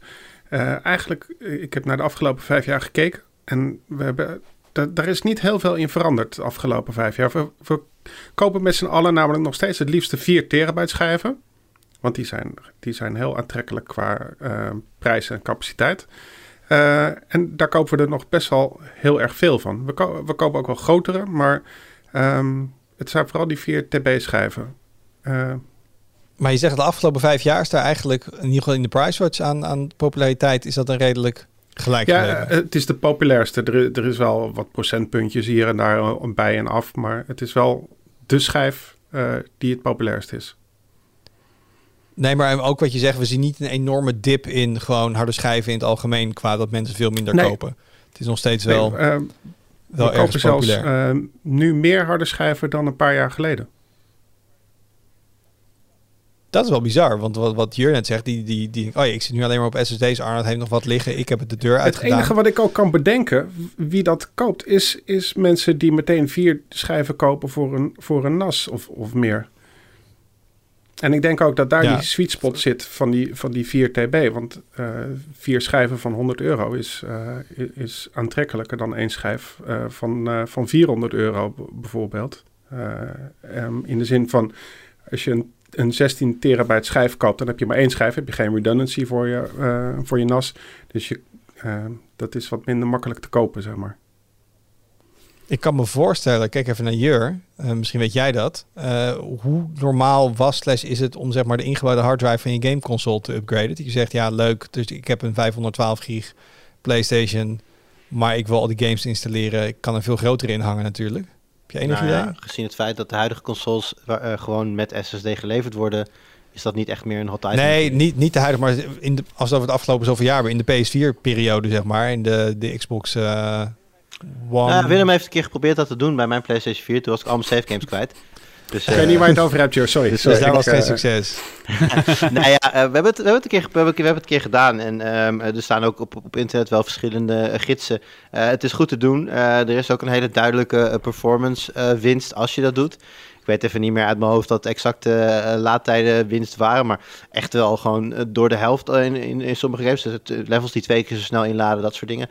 eigenlijk, ik heb naar de afgelopen vijf jaar gekeken en we hebben, da- daar is niet heel veel in veranderd de afgelopen vijf jaar. We, we kopen met z'n allen namelijk nog steeds het liefste 4 terabyte schijven. Want die zijn, die zijn heel aantrekkelijk qua eh, prijs en capaciteit. Eh, en daar kopen we er nog best wel heel erg veel van. We, ko- we kopen ook wel grotere, maar ehm, het zijn vooral die 4 TB-schijven. Eh, Maar je zegt de afgelopen vijf jaar is daar eigenlijk, in ieder geval in de Pricewatch aan, aan populariteit, is dat een redelijk gelijk ja, het is de populairste. Er, er is wel wat procentpuntjes hier en daar bij en af, maar het is wel de schijf die het populairst is. Nee, maar ook wat je zegt, we zien niet een enorme dip in gewoon harde schijven in het algemeen qua dat mensen veel minder Nee. kopen. Het is nog steeds wel, eh, wel we kopen zelfs populair. eh, nu meer harde schijven dan een paar jaar geleden. dat is wel bizar, want wat, wat Jur net zegt, die, die, die, oh ja, ik zit nu alleen maar op SSD's, Arnold heeft nog wat liggen, ik heb het de deur Het uitgedaan. enige wat ik ook kan bedenken, wie dat koopt, is, is mensen die meteen vier schijven kopen voor een, voor een NAS of, of meer. En ik denk ook dat daar Ja. die sweet spot zit van die, van die 4 TB. Want eh, vier schijven van 100 euro is, eh, is aantrekkelijker dan één schijf eh, van, van 400 euro bijvoorbeeld. Eh, ehm, in de zin van, als je een, een 16 terabyte schijf koopt, dan heb je maar één schijf. Heb je geen redundancy voor je, voor je NAS. Dus je, dat is wat minder makkelijk te kopen, zeg maar. Ik kan me voorstellen, kijk even naar Jur, eh, misschien weet jij dat. eh, hoe normaal was slash is het om zeg maar de ingebouwde harddrive van je gameconsole te upgraden? Dat je zegt, ja leuk, dus ik heb een 512 gig PlayStation, maar ik wil al die games installeren. Ik kan er veel groter in hangen natuurlijk. Heb je enig Nou ja, idee? gezien het feit dat de huidige consoles eh, gewoon met SSD geleverd worden, is dat niet echt meer een hot item. Nee, niet, niet de huidige, maar in de, als we over het afgelopen zoveel jaar hebben, in de PS4-periode zeg maar, in de, de Xbox One. Nou, Willem heeft een keer geprobeerd dat te doen bij mijn PlayStation 4. Toen was ik al mijn save games kwijt. Dus, Ik weet eh, niet waar je het over hebt. Sorry. dus sorry. daar was geen eh, succes. nou ja, eh, we, hebben het, we, hebben het een keer, we, hebben, het een keer gedaan. En ehm, er staan ook op, op internet wel verschillende eh, gidsen. Eh, het is goed te doen. Eh, er is ook een hele duidelijke eh, performance eh, winst als je dat doet. Ik weet even niet meer uit mijn hoofd dat exacte eh, laadtijden winst waren. Maar echt wel gewoon eh, door de helft in, in, in sommige games. Dus het, eh, levels die twee keer zo snel inladen, dat soort dingen.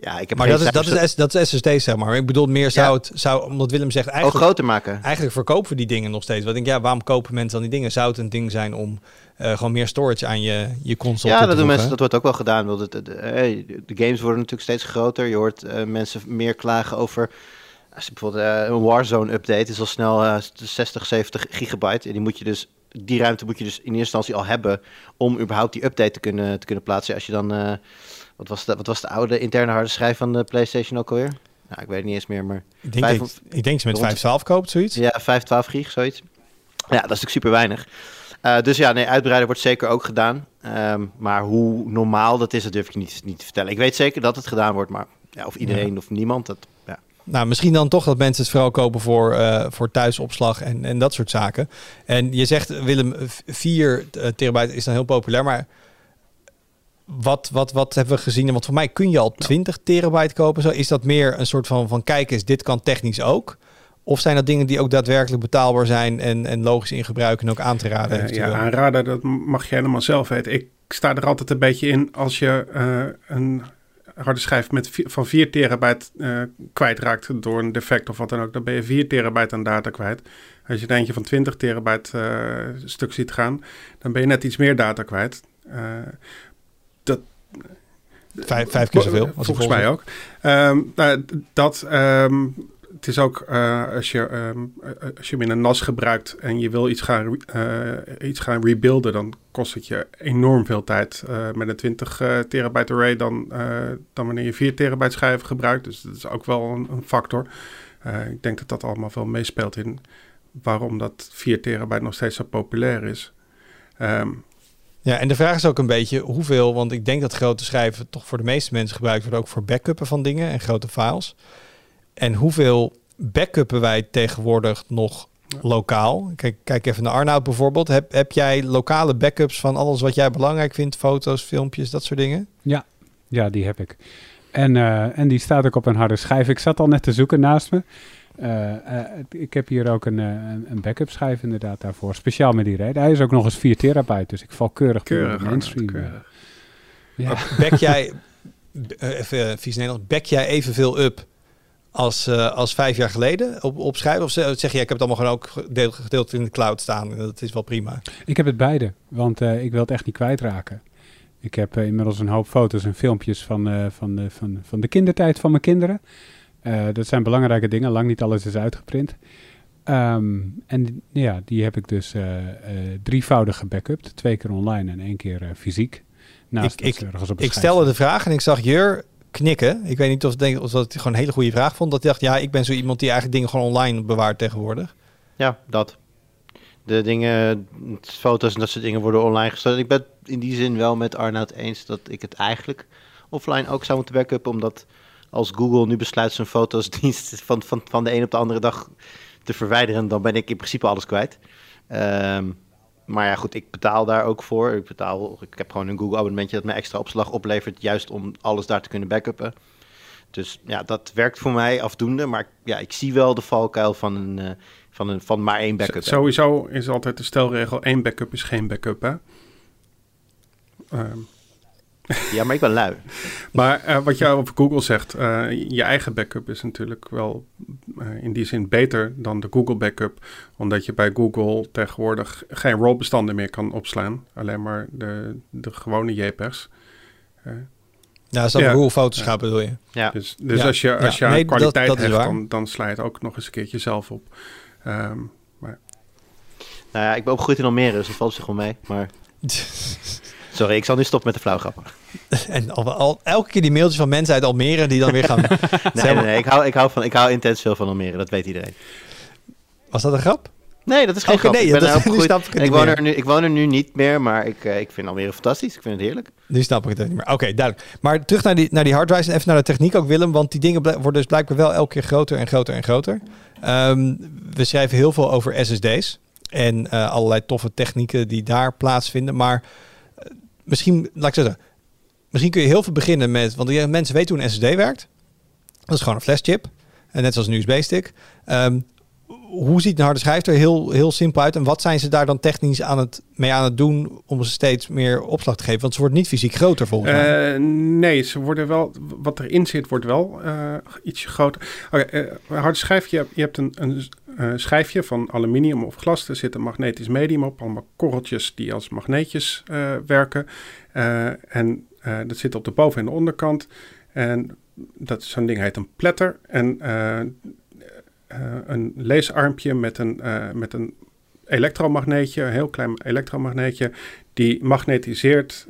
Ja, ik heb Maar dat is, dat, is, dat is SSD, zeg maar. Ik bedoel, meer zou het, zou, omdat Willem zegt, ook eigenlijk, groter maken. eigenlijk verkopen we die dingen nog steeds. Wat ik denk, ja, waarom kopen mensen dan die dingen? Zou het een ding zijn om eh, gewoon meer storage aan je, je console Ja, toe dat te doen mensen. Dat wordt ook wel gedaan. Want het, hey, de games worden natuurlijk steeds groter. Je hoort eh, mensen meer klagen over. Als je bijvoorbeeld eh, een Warzone update is al snel eh, 60, 70 gigabyte. En die moet je dus. Die ruimte moet je dus in eerste instantie al hebben om überhaupt die update te kunnen, te kunnen plaatsen. Als je dan, wat, was de, wat was de oude interne harde schijf van de PlayStation ook alweer? Nou, ik weet het niet eens meer, maar Ik denk, ik denk je met rond- 512 koopt, zoiets. ja, 5, 12 gig, zoiets. Ja, dat is natuurlijk super weinig. Eh, dus ja, nee, uitbreiden wordt zeker ook gedaan. Ehm, maar hoe normaal dat is, dat durf ik je niet, niet te vertellen. Ik weet zeker dat het gedaan wordt, maar ja, of iedereen of niemand, dat, ja. Nou, misschien dan toch dat mensen het vooral kopen voor, eh, voor thuisopslag en, en dat soort zaken. En je zegt, Willem, 4 terabyte is dan heel populair, maar wat, wat, wat hebben we gezien? Want voor mij kun je al 20 terabyte kopen. Zo. Is dat meer een soort van, van kijk eens, dit kan technisch ook? Of zijn dat dingen die ook daadwerkelijk betaalbaar zijn en, en logisch in gebruik en ook aan te raden? Eventueel? ja, aanraden, dat mag je helemaal zelf weten. Ik sta er altijd een beetje in als je eh, een harde schijf met van 4 terabyte eh, kwijtraakt door een defect of wat dan ook. Dan ben je 4 terabyte aan data kwijt. Als je er eentje van 20 terabyte stuk ziet gaan, dan ben je net iets meer data kwijt. Vijf, vijf keer zoveel. als Volgens vol mij ook. Nou, d- dat, ehm, het is ook eh, als, je, eh, als je hem in een NAS gebruikt en je wil iets gaan, eh, iets gaan rebuilden, dan kost het je enorm veel tijd met een 20 eh, terabyte array dan, dan wanneer je 4 terabyte schijven gebruikt. Dus dat is ook wel een, een factor. Ik denk dat dat allemaal veel meespeelt in waarom dat 4 terabyte nog steeds zo populair is. Ehm, Ja, en de vraag is ook een beetje hoeveel, want ik denk dat grote schijven toch voor de meeste mensen gebruikt worden, ook voor backuppen van dingen en grote files. En hoeveel backuppen wij tegenwoordig nog lokaal? Kijk, kijk even naar Arnoud bijvoorbeeld. Heb, heb jij lokale backups van alles wat jij belangrijk vindt? Foto's, filmpjes, dat soort dingen? Ja, die heb ik. En, eh, en die staat ook op een harde schijf. Ik zat al net te zoeken naast me. Eh, eh, ik heb hier ook een, eh, een, een backup schijf inderdaad daarvoor. Speciaal met die reden. Hij is ook nog eens 4 terabyte, dus ik val keurig, keurig, de mainstream. keurig. Ja. Back jij, eh, even vies Nederlands, back jij evenveel up als, eh, als vijf jaar geleden op, op schijf? Of zeg je, ik heb het allemaal gewoon ook gedeeld, gedeeld in de cloud staan. Dat is wel prima. Ik heb het beide, want eh, ik wil het echt niet kwijtraken. Ik heb inmiddels een hoop foto's en filmpjes van, eh, van, de, van, van de kindertijd van mijn kinderen. Eh, dat zijn belangrijke dingen, lang niet alles is uitgeprint. Ehm, en die- ja, die heb ik dus eh, eh, drievoudig gebackupt. Twee keer online en één keer eh, fysiek. Naast Ik- ik- op Ik stelde de vraag en ik zag Jur knikken. Ik weet niet of, denk, of dat hij gewoon een hele goede vraag vond. Dat hij dacht, ja, ik ben zo iemand die eigenlijk dingen gewoon online bewaart tegenwoordig. Ja, dat. De dingen, foto's en dat soort dingen worden online gesteld. Ik ben in die zin wel met Arnoud eens dat ik het eigenlijk offline ook zou moeten backuppen. Omdat als Google nu besluit zijn fotosdienst van, van, van de een op de andere dag te verwijderen, dan ben ik in principe alles kwijt. Ehm, maar ja, goed, ik betaal daar ook voor. Ik, betaal, ik heb gewoon een Google abonnementje dat me extra opslag oplevert, juist om alles daar te kunnen backuppen. Dus ja, dat werkt voor mij afdoende. Maar ja, ik zie wel de valkuil van, een, eh, van, een, van maar één backup. Sowieso is altijd de stelregel: één backup is geen backup. Hè? Ehm, Ja, maar ik ben lui. maar eh, wat jij over Google zegt, eh, je eigen backup is natuurlijk wel eh, in die zin beter dan de Google backup. Omdat je bij Google tegenwoordig geen RAW-bestanden meer kan opslaan. Alleen maar de, de gewone JPEGs. Ja, als dat Ja. Google gaat bedoel je. Ja. dus dus Ja, als je, als ja. je aan Nee, dat- kwaliteit dat is hecht, waar. dan, dan sla je het ook nog eens een keertje zelf op. Ehm, Nou ja, ik ben opgegroeid in Almere, dus dat valt zich wel mee. Maar sorry, ik zal nu stoppen met de flauwgrappen. en al, al, elke keer die mailtjes van mensen uit Almere die dan weer gaan... Nee, nee, nee, ik hou, ik hou, van, ik hou intens veel van Almere, dat weet iedereen. Was dat een grap? Nee, dat is geen Oké, grap. nee, ik ben dat- nu opgegroeid. snap ik het woon meer. er nu, ik woon er nu niet meer, maar ik, eh, ik vind Almere fantastisch. Ik vind het heerlijk. Nu snap ik het niet meer. Oké, duidelijk. Maar terug naar die, naar die harddrives en even naar de techniek ook, Willem. Want die dingen worden dus blijkbaar wel elke keer groter en groter en groter. Ehm, we schrijven heel veel over SSD's. En eh, allerlei toffe technieken die daar plaatsvinden. Maar misschien, laat ik zeggen, misschien kun je heel veel beginnen met... Want mensen weten hoe een SSD werkt. Dat is gewoon een flashchip. Net zoals een USB-stick. Ehm, hoe ziet een harde schijf er heel, heel simpel uit? En wat zijn ze daar dan technisch aan het, mee aan het doen om ze steeds meer opslag te geven? Want ze wordt niet fysiek groter volgens mij. Uh, nee, ze worden wel, wat erin zit, wordt wel uh, ietsje groter. Okay, uh, een harde schijf, je, je hebt een, een schijfje van aluminium of glas. Er zit een magnetisch medium op, allemaal korreltjes die als magneetjes werken. en dat zit op de boven- en de onderkant. En dat zo'n ding heet een pletter. En een leesarmpje met een, met een elektromagneetje, een heel klein elektromagneetje, die magnetiseert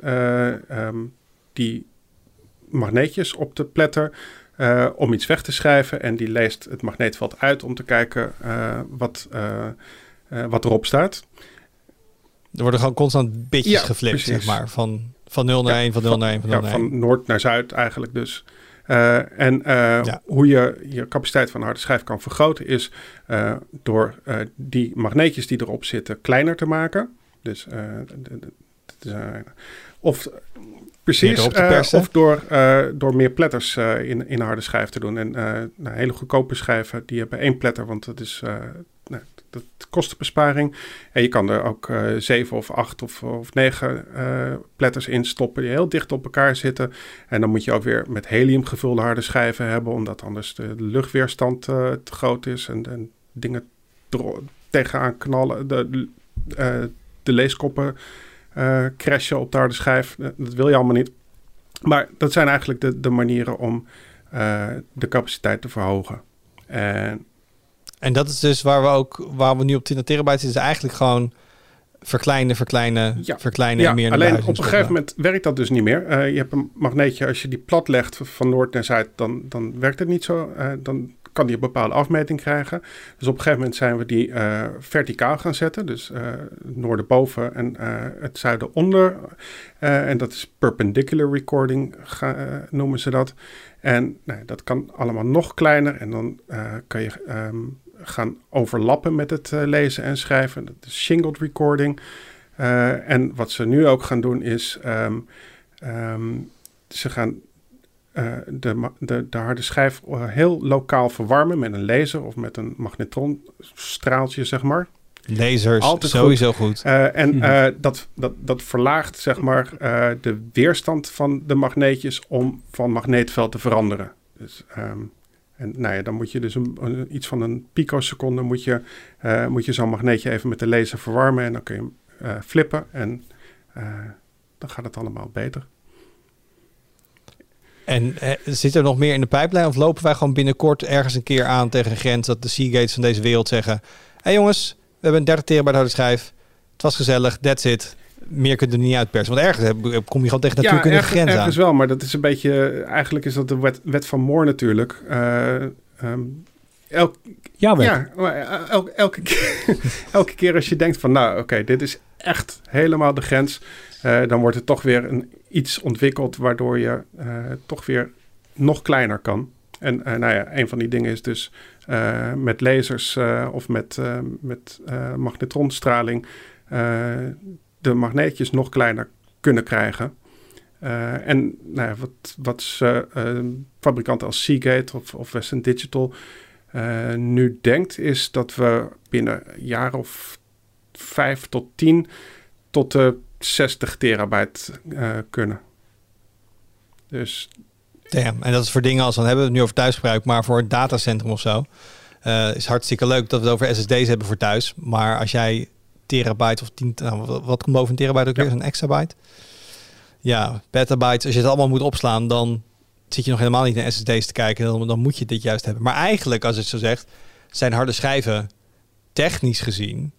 um, die magneetjes op de pletter om iets weg te schrijven. En die leest het magneetveld uit om te kijken wat, wat erop staat. Er worden gewoon constant bitjes ja, geflipt, zeg maar. Van, van 0 naar ja, 1, van 0 naar 1, van 0 ja, naar 1. Van noord naar zuid eigenlijk dus. Uh, en uh, ja. hoe je je capaciteit van een harde schijf kan vergroten is uh, door die magneetjes die erop zitten kleiner te maken. Dus of precies, of door, door meer pletters in, in een harde schijf te doen. En nou, hele goedkope schijven die hebben één pletter, want dat is nou, dat kostenbesparing. En je kan er ook zeven of acht of, of negen platters in stoppen die heel dicht op elkaar zitten. En dan moet je ook weer met helium gevulde harde schijven hebben, omdat anders de luchtweerstand te groot is en, en dingen tegenaan knallen. De, de leeskoppen crashen op de harde schijf. Dat wil je allemaal niet. Maar dat zijn eigenlijk de, de manieren om de capaciteit te verhogen. En en dat is dus waar we ook, waar we nu op 20 terabyte zitten, is eigenlijk gewoon verkleinen, verkleinen, ja. verkleinen ja, en meer alleen op een gegeven moment werkt dat dus niet meer. Uh, je hebt een magneetje, als je die plat legt van noord naar zuid, dan, dan werkt het niet zo. Uh, dan kan die een bepaalde afmeting krijgen. Dus op een gegeven moment zijn we die uh, verticaal gaan zetten. Dus het noorden boven en het zuiden onder. en dat is perpendicular recording, noemen ze dat. En nou, dat kan allemaal nog kleiner. En dan kan je um, gaan overlappen met het lezen en schrijven. Dat is shingled recording. En wat ze nu ook gaan doen is, um, um, ze gaan uh, de, de, de, harde schijf heel lokaal verwarmen met een laser of met een magnetronstraaltje, zeg maar. Lasers, Altijd sowieso goed. goed. en mm. dat, dat, dat verlaagt zeg maar de weerstand van de magneetjes om van magneetveld te veranderen. Dus um, en nou ja, dan moet je dus een, iets van een picoseconde moet je, moet je zo'n magneetje even met de laser verwarmen en dan kun je hem flippen en dan gaat het allemaal beter. En zit er nog meer in de pijplijn of lopen wij gewoon binnenkort ergens een keer aan tegen een grens dat de Seagates van deze wereld zeggen: Hé hey jongens, we hebben een 30 terabyte harde schijf. Het was gezellig, that's it meer kunt er niet uitpersen. Want ergens kom je gewoon tegen natuurlijk ja, een grens aan. ergens wel, maar dat is een beetje... Eigenlijk is dat de wet, wet van Moore natuurlijk. Uh, um, elk, ja, ja eh, elke, elke, keer, elke keer als je denkt van... Nou, oké, okay, dit is echt helemaal de grens. Uh, dan wordt er toch weer een, iets ontwikkeld... waardoor je uh, toch weer nog kleiner kan. En uh, nou ja, een van die dingen is dus uh, met lasers of met, met magnetronstraling de magneetjes nog kleiner kunnen krijgen. En nou ja, wat, wat uh, fabrikanten als Seagate of, of Western Digital nu denkt, is dat we binnen een jaar of vijf tot tien tot de 60 terabyte kunnen. Dus. Damn. En dat is voor dingen als dan hebben we het nu over thuisgebruik, maar voor een datacentrum of zo. is hartstikke leuk dat we het over SSD's hebben voor thuis. Maar als jij terabyte of 10, nou, wat komt boven een terabyte ook weer? Een exabyte? Ja, petabytes. Als je het allemaal moet opslaan, dan zit je nog helemaal niet naar SSD's te kijken. Dan, moet je dit juist hebben. Maar eigenlijk, als het zo zegt, zijn harde schijven technisch gezien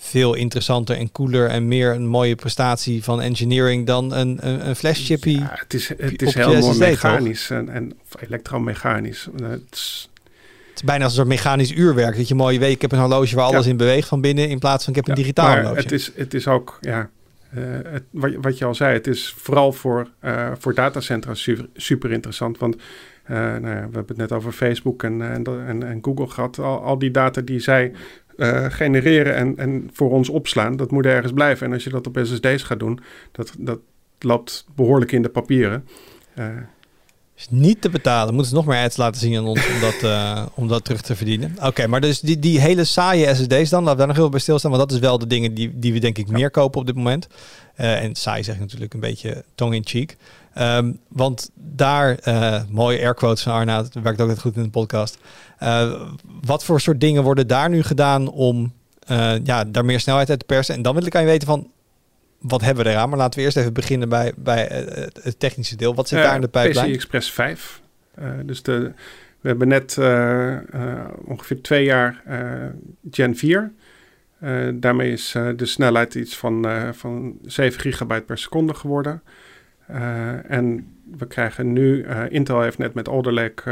veel interessanter en cooler en meer een mooie prestatie van engineering dan een, een, een. Ja, het is, het is heel mooi mechanisch en, en elektromechanisch. Het is bijna als een soort mechanisch uurwerk. Dat je mooi weet, ik heb een horloge waar alles in beweegt van binnen, in plaats van ik heb een digitaal horloge. Het is, het is ook, ja, uh, het, wat, wat, je al zei, het is vooral voor, uh, voor datacentra super, super interessant. Want uh, nou ja, we hebben het net over Facebook en, en, en Google gehad. Al, al, die data die zij genereren en, en voor ons opslaan, dat moet ergens blijven. En als je dat op SSD's gaat doen, dat, dat loopt behoorlijk in de papieren. Is niet te betalen. Moeten ze nog meer ads laten zien aan ons om dat, eh, om dat terug te verdienen. Oké, maar dus die, die hele saaie SSD's dan, laten we daar nog heel bij stilstaan. Want dat is wel de dingen die, die we denk ik meer kopen op dit moment. Eh, en saai zeg ik natuurlijk een beetje tong in cheek. Ehm, want daar, uh, mooie airquotes van Arnaud, dat werkt ook net goed in de podcast. wat voor soort dingen worden daar nu gedaan om ja, daar meer snelheid uit te persen? En dan wil ik aan je weten van, wat hebben we eraan? Maar laten we eerst even beginnen bij, bij eh, het technische deel. Wat zit daar in de pijplijn? PC Express 5. Uh, eh, dus de, we hebben net ongeveer twee jaar Gen 4. daarmee is de snelheid iets van, van 7 gigabyte per seconde geworden. En we krijgen nu, Intel heeft net met Alder Lake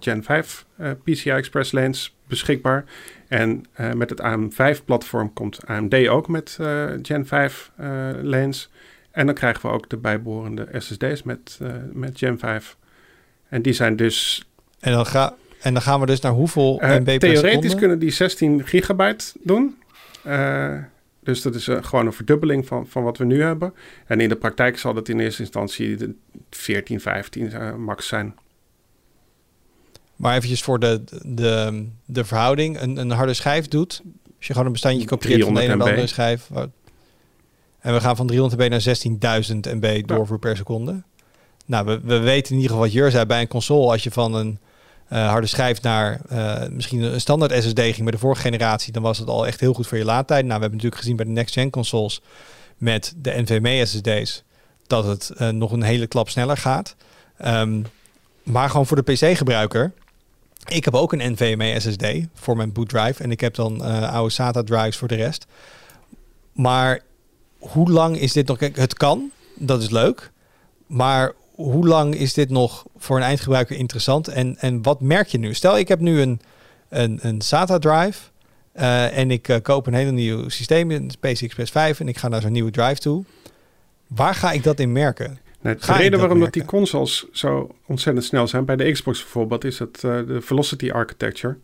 Gen 5 PCI Express lanes beschikbaar. En met het AM5-platform komt AMD ook met Gen 5 uh, eh, lanes. En dan krijgen we ook de bijbehorende SSD's met, met Gen 5. En die zijn dus... En dan, ga, en dan gaan we dus naar hoeveel MB per Theoretisch kunnen die 16 gigabyte doen. Dus dat is gewoon een verdubbeling van, van wat we nu hebben. En in de praktijk zal dat in eerste instantie de 14, 15 max zijn. Maar eventjes voor de, de, de verhouding. Een, een harde schijf doet. Als je gewoon een bestandje kopieert van de ene naar de andere schijf. En we gaan van 300 MB naar 16.000 MB doorvoer per seconde. Nou, we, we weten in ieder geval wat Jur zei bij een console. Als je van een uh, harde schijf naar uh, misschien een standaard SSD ging bij de vorige generatie, dan was het al echt heel goed voor je laadtijd. Nou, we hebben natuurlijk gezien bij de next-gen consoles met de NVMe SSD's dat het uh, nog een hele klap sneller gaat. Um, maar gewoon voor de PC-gebruiker ik heb ook een NVMe SSD voor mijn boot drive. En ik heb dan oude SATA drives voor de rest. Maar hoe lang is dit nog? Kijk, het kan, dat is leuk. Maar hoe lang is dit nog voor een eindgebruiker interessant? En, en wat merk je nu? Stel, ik heb nu een, een, een SATA drive. Uh, en ik uh, koop een hele nieuw systeem, een PC Express 5. En ik ga naar zo'n nieuwe drive toe. Waar ga ik dat in merken? de reden waarom dat die consoles zo ontzettend snel zijn, bij de Xbox bijvoorbeeld, is het uh, de Velocity Architecture.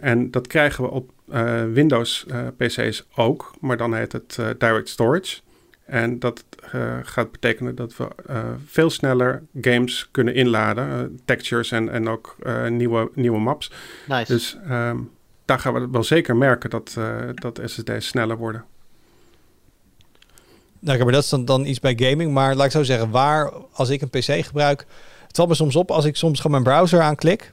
En dat krijgen we op Windows PC's ook, maar dan heet het Direct Storage. En dat gaat betekenen dat we veel sneller games kunnen inladen, textures en, en ook nieuwe, nieuwe maps. Nice. Dus um, daar gaan we wel zeker merken dat, dat SSD's sneller worden. Nou, maar dat is dan, dan iets bij gaming. Maar laat ik zo zeggen, waar als ik een PC gebruik, het valt me soms op als ik soms gewoon mijn browser aanklik,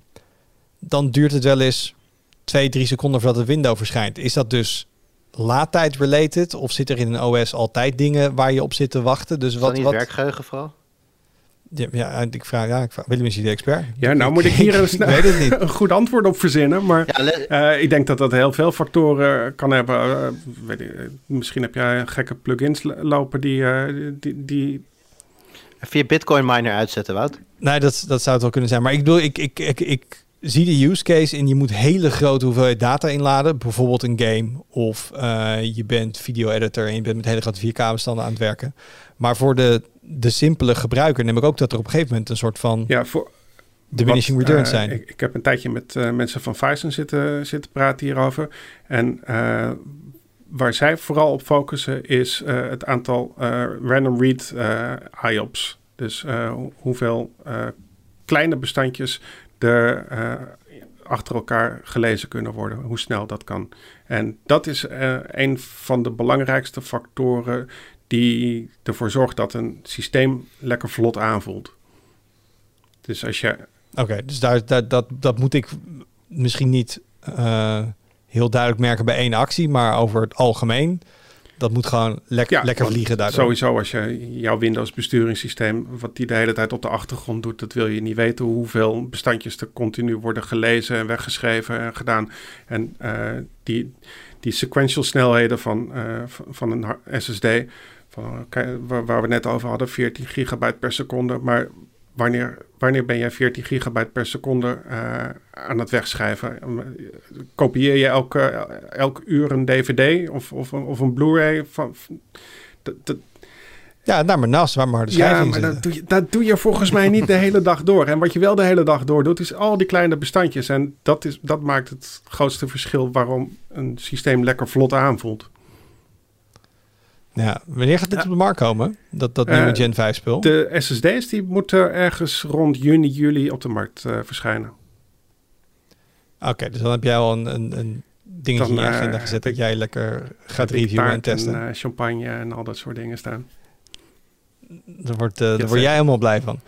dan duurt het wel eens twee, drie seconden voordat het window verschijnt. Is dat dus laadtijd related of zit er in een OS altijd dingen waar je op zit te wachten? Dus wat, niet wat werkgeheugen vooral? Ja, ja, ik vraag, ja, ik vraag, Willem is hier de expert. Ja, nou moet ik hier een, snel, weet het niet. een goed antwoord op verzinnen. Maar ja, uh, ik denk dat dat heel veel factoren kan hebben. Uh, weet ik, misschien heb jij gekke plugins lopen die, uh, die, die... Via Bitcoin miner uitzetten, Wout? Nee, dat, dat zou het wel kunnen zijn. Maar ik bedoel, ik, ik, ik, ik zie de use case in je moet hele grote hoeveelheid data inladen. Bijvoorbeeld een game of je bent video editor en je bent met hele grote 4K-bestanden aan het werken. Maar voor de de simpele gebruiker neem ik ook dat er op een gegeven moment een soort van ja, voor, diminishing wat, returns uh, zijn. Ik, ik, heb een tijdje met uh, mensen van Phison zitten, zitten praten hierover. En uh, waar zij vooral op focussen is het aantal random read IOPS. Dus hoeveel kleine bestandjes er achter elkaar gelezen kunnen worden, hoe snel dat kan. En dat is een van de belangrijkste factoren die ervoor zorgt dat een systeem lekker vlot aanvoelt. Dus als je. Oké, dus daar, daar, dat, dat moet ik misschien niet uh, heel duidelijk merken bij één actie, maar over het algemeen. Dat moet gewoon lekker, ja, lekker vliegen daardoor. Sowieso, als je jouw Windows besturingssysteem, wat die de hele tijd op de achtergrond doet, dat wil je niet weten hoeveel bestandjes er continu worden gelezen en weggeschreven en gedaan. En uh, die, die sequential snelheden van, uh, van een SSD, van, waar, we net over hadden, 14 gigabyte per seconde. Maar wanneer, wanneer ben jij 14 gigabyte per seconde uh, aan het wegschrijven? Kopieer je elke, elk uur een DVD of, of, of een Blu-ray? Van, ja, naar mijn nas, waar maar de Ja, maar dat doe, je, dat doe je volgens mij niet de hele dag door. En wat je wel de hele dag door doet, is al die kleine bestandjes. En dat, is, dat maakt het grootste verschil waarom een systeem lekker vlot aanvoelt. Ja, wanneer gaat dit Ja. op de markt komen? Dat, dat nieuwe Eh, Gen 5 spul? De SSD's die moeten ergens rond juni, juli op de markt eh, verschijnen. Oké, dus dan heb jij al een, een, een dingetje Dan, in je eh, agenda gezet dat jij lekker gaat reviewen en testen. En, champagne en al dat soort dingen staan. Daar word, eh, daar word jij helemaal blij van.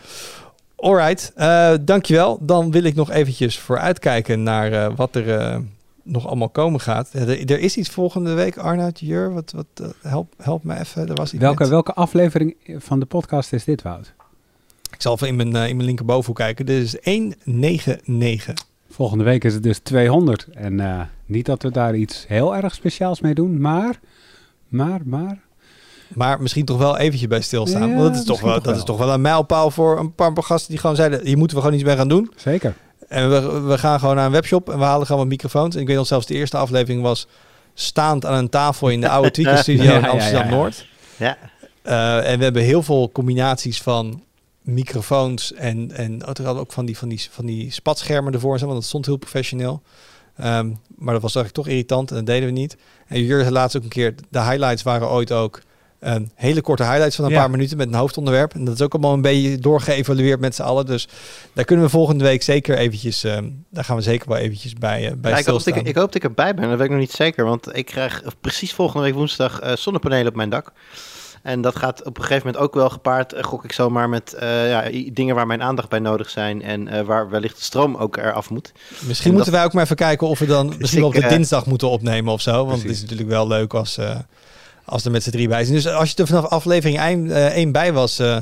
Alright, eh dankjewel. Dan wil ik nog eventjes vooruitkijken naar wat er nog allemaal komen gaat. Er, er is iets volgende week, Arnoud, Jur, wat, wat, eh, help, help me even. Er was iets Welke, met- welke aflevering van de podcast is dit, Wout? Ik zal even in mijn, eh, in mijn linkerbovenhoek kijken. Dit is 199. Volgende week is het dus 200. En eh, niet dat we daar iets heel erg speciaals mee doen, maar... Maar, maar... Maar misschien toch wel eventjes bij stilstaan. Ja, Want dat is, toch wel, toch dat wel. is toch wel een mijlpaal voor een paar gasten die gewoon zeiden... hier moeten we gewoon iets mee gaan doen. Zeker. En we, we gaan gewoon naar een webshop en we halen gewoon wat microfoons. En ik weet nog zelfs de eerste aflevering was staand aan een tafel in de oude Tweaker Studio Ja, in ja, ja, Amsterdam-Noord. Ja. Eh, en we hebben heel veel combinaties van microfoons en, en oh, hadden ook van die, van, die, van die spatschermen ervoor want dat stond heel professioneel. Ehm, maar dat was eigenlijk toch irritant en dat deden we niet. En Jur laatst ook een keer, de highlights waren ooit ook ehm, hele korte highlights van een Ja. paar minuten met een hoofdonderwerp. En dat is ook allemaal een beetje doorgeëvalueerd met z'n allen. Dus daar kunnen we volgende week zeker eventjes, ehm, daar gaan we zeker wel eventjes bij, eh, bij Ja, ik, hoop ik, ik hoop dat ik erbij ben, dat weet ik nog niet zeker. Want ik krijg precies volgende week woensdag eh, zonnepanelen op mijn dak. En dat gaat op een gegeven moment ook wel gepaard, eh, gok ik zomaar, met eh, ja, dingen waar mijn aandacht bij nodig zijn. En eh, waar wellicht de stroom ook eraf moet. Misschien En moeten wij ook maar even kijken of we dan misschien wel op de dinsdag moeten opnemen of zo. Want het is natuurlijk wel leuk als, eh, als er met z'n drie bij zijn. Dus als je er vanaf aflevering 1, bij was, eh,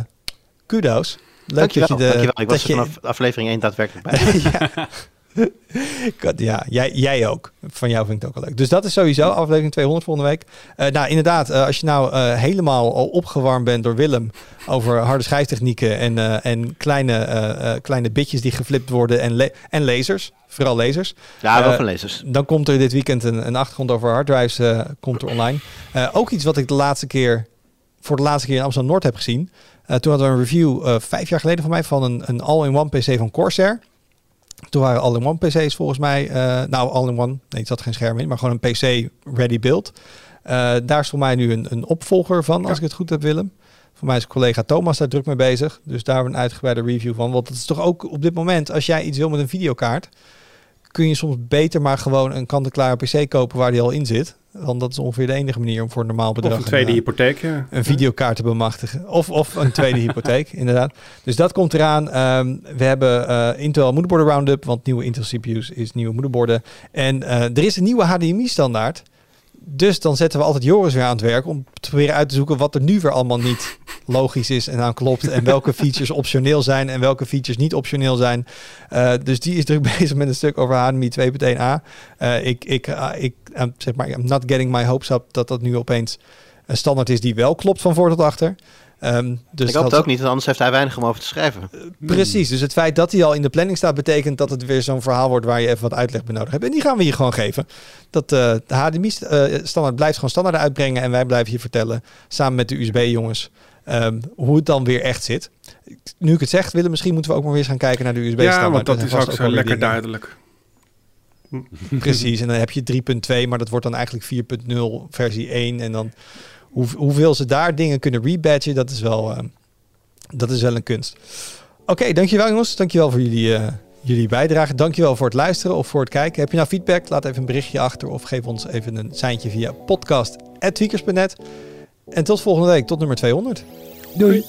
kudos. Leuk Dankjewel, dat je de, dankjewel. Ik was er je- vanaf aflevering 1 daadwerkelijk bij. ja. God, ja, jij, jij ook. Van jou vind ik het ook wel leuk. Dus dat is sowieso aflevering 200 volgende week. Eh, nou, inderdaad, eh, als je nou eh, helemaal al opgewarmd bent door Willem over harde schijftechnieken en, en kleine, kleine bitjes die geflipt worden en, en lasers, vooral lasers. Ja, wel van lezers. Dan komt er dit weekend een, een achtergrond over harddrives komt er online. Ook iets wat ik de laatste keer voor de laatste keer in Amsterdam Noord heb gezien. Toen hadden we een review vijf jaar geleden van mij van een, een all-in-one PC van Corsair. Toen waren all-in-one PC's volgens mij, eh, nou all-in-one, nee, er zat geen scherm in, maar gewoon een PC ready build. Eh, daar is voor mij nu een, een opvolger van, als ik het goed heb, Willem. Voor mij is collega Thomas daar druk mee bezig. Dus daar een uitgebreide review van. Want het is toch ook op dit moment, als jij iets wil met een videokaart, kun je soms beter maar gewoon een kant-en-klare PC kopen waar die al in zit. Want dat is ongeveer de enige manier om voor een normaal bedrag Of een tweede eh, hypotheek. ja. een videokaart te bemachtigen. Of, of een tweede hypotheek, inderdaad. Dus dat komt eraan. Ehm, we hebben eh, Intel moederborden roundup, want nieuwe Intel CPU's is nieuwe moederborden. En eh, er is een nieuwe HDMI-standaard. Dus dan zetten we altijd Joris weer aan het werk om te proberen uit te zoeken wat er nu weer allemaal niet logisch is en aan klopt. En welke features optioneel zijn en welke features niet optioneel zijn. Eh, dus die is druk bezig met een stuk over HDMI 2.1a. Eh, ik, ik, eh, ik zeg maar, I'm not getting my hopes up dat dat nu opeens een standaard is die wel klopt van voor tot achter. Ehm, dus ik hoop dat- het ook niet, want anders heeft hij weinig om over te schrijven. Precies, dus het feit dat hij al in de planning staat, betekent dat het weer zo'n verhaal wordt waar je even wat uitleg bij nodig hebt. En die gaan we hier gewoon geven. Dat eh, de HDMI-standaard blijft gewoon standaard uitbrengen en wij blijven hier vertellen, samen met de USB-jongens, ehm, hoe het dan weer echt zit. Nu ik het zeg, willen misschien moeten we ook maar weer eens gaan kijken naar de USB-standaard. Ja, want dat is ook zo lekker dingen. duidelijk. Precies, en dan heb je 3.2, maar dat wordt dan eigenlijk 4.0 versie 1. En dan hoe, hoeveel ze daar dingen kunnen rebadgen, dat is wel, eh, dat is wel een kunst. Oké, dankjewel jongens. Dankjewel voor jullie, eh, jullie bijdrage. Dankjewel voor het luisteren of voor het kijken. Heb je nou feedback? Laat even een berichtje achter of geef ons even een seintje via podcast.tweakers.net. En tot volgende week, tot nummer 200. Doei.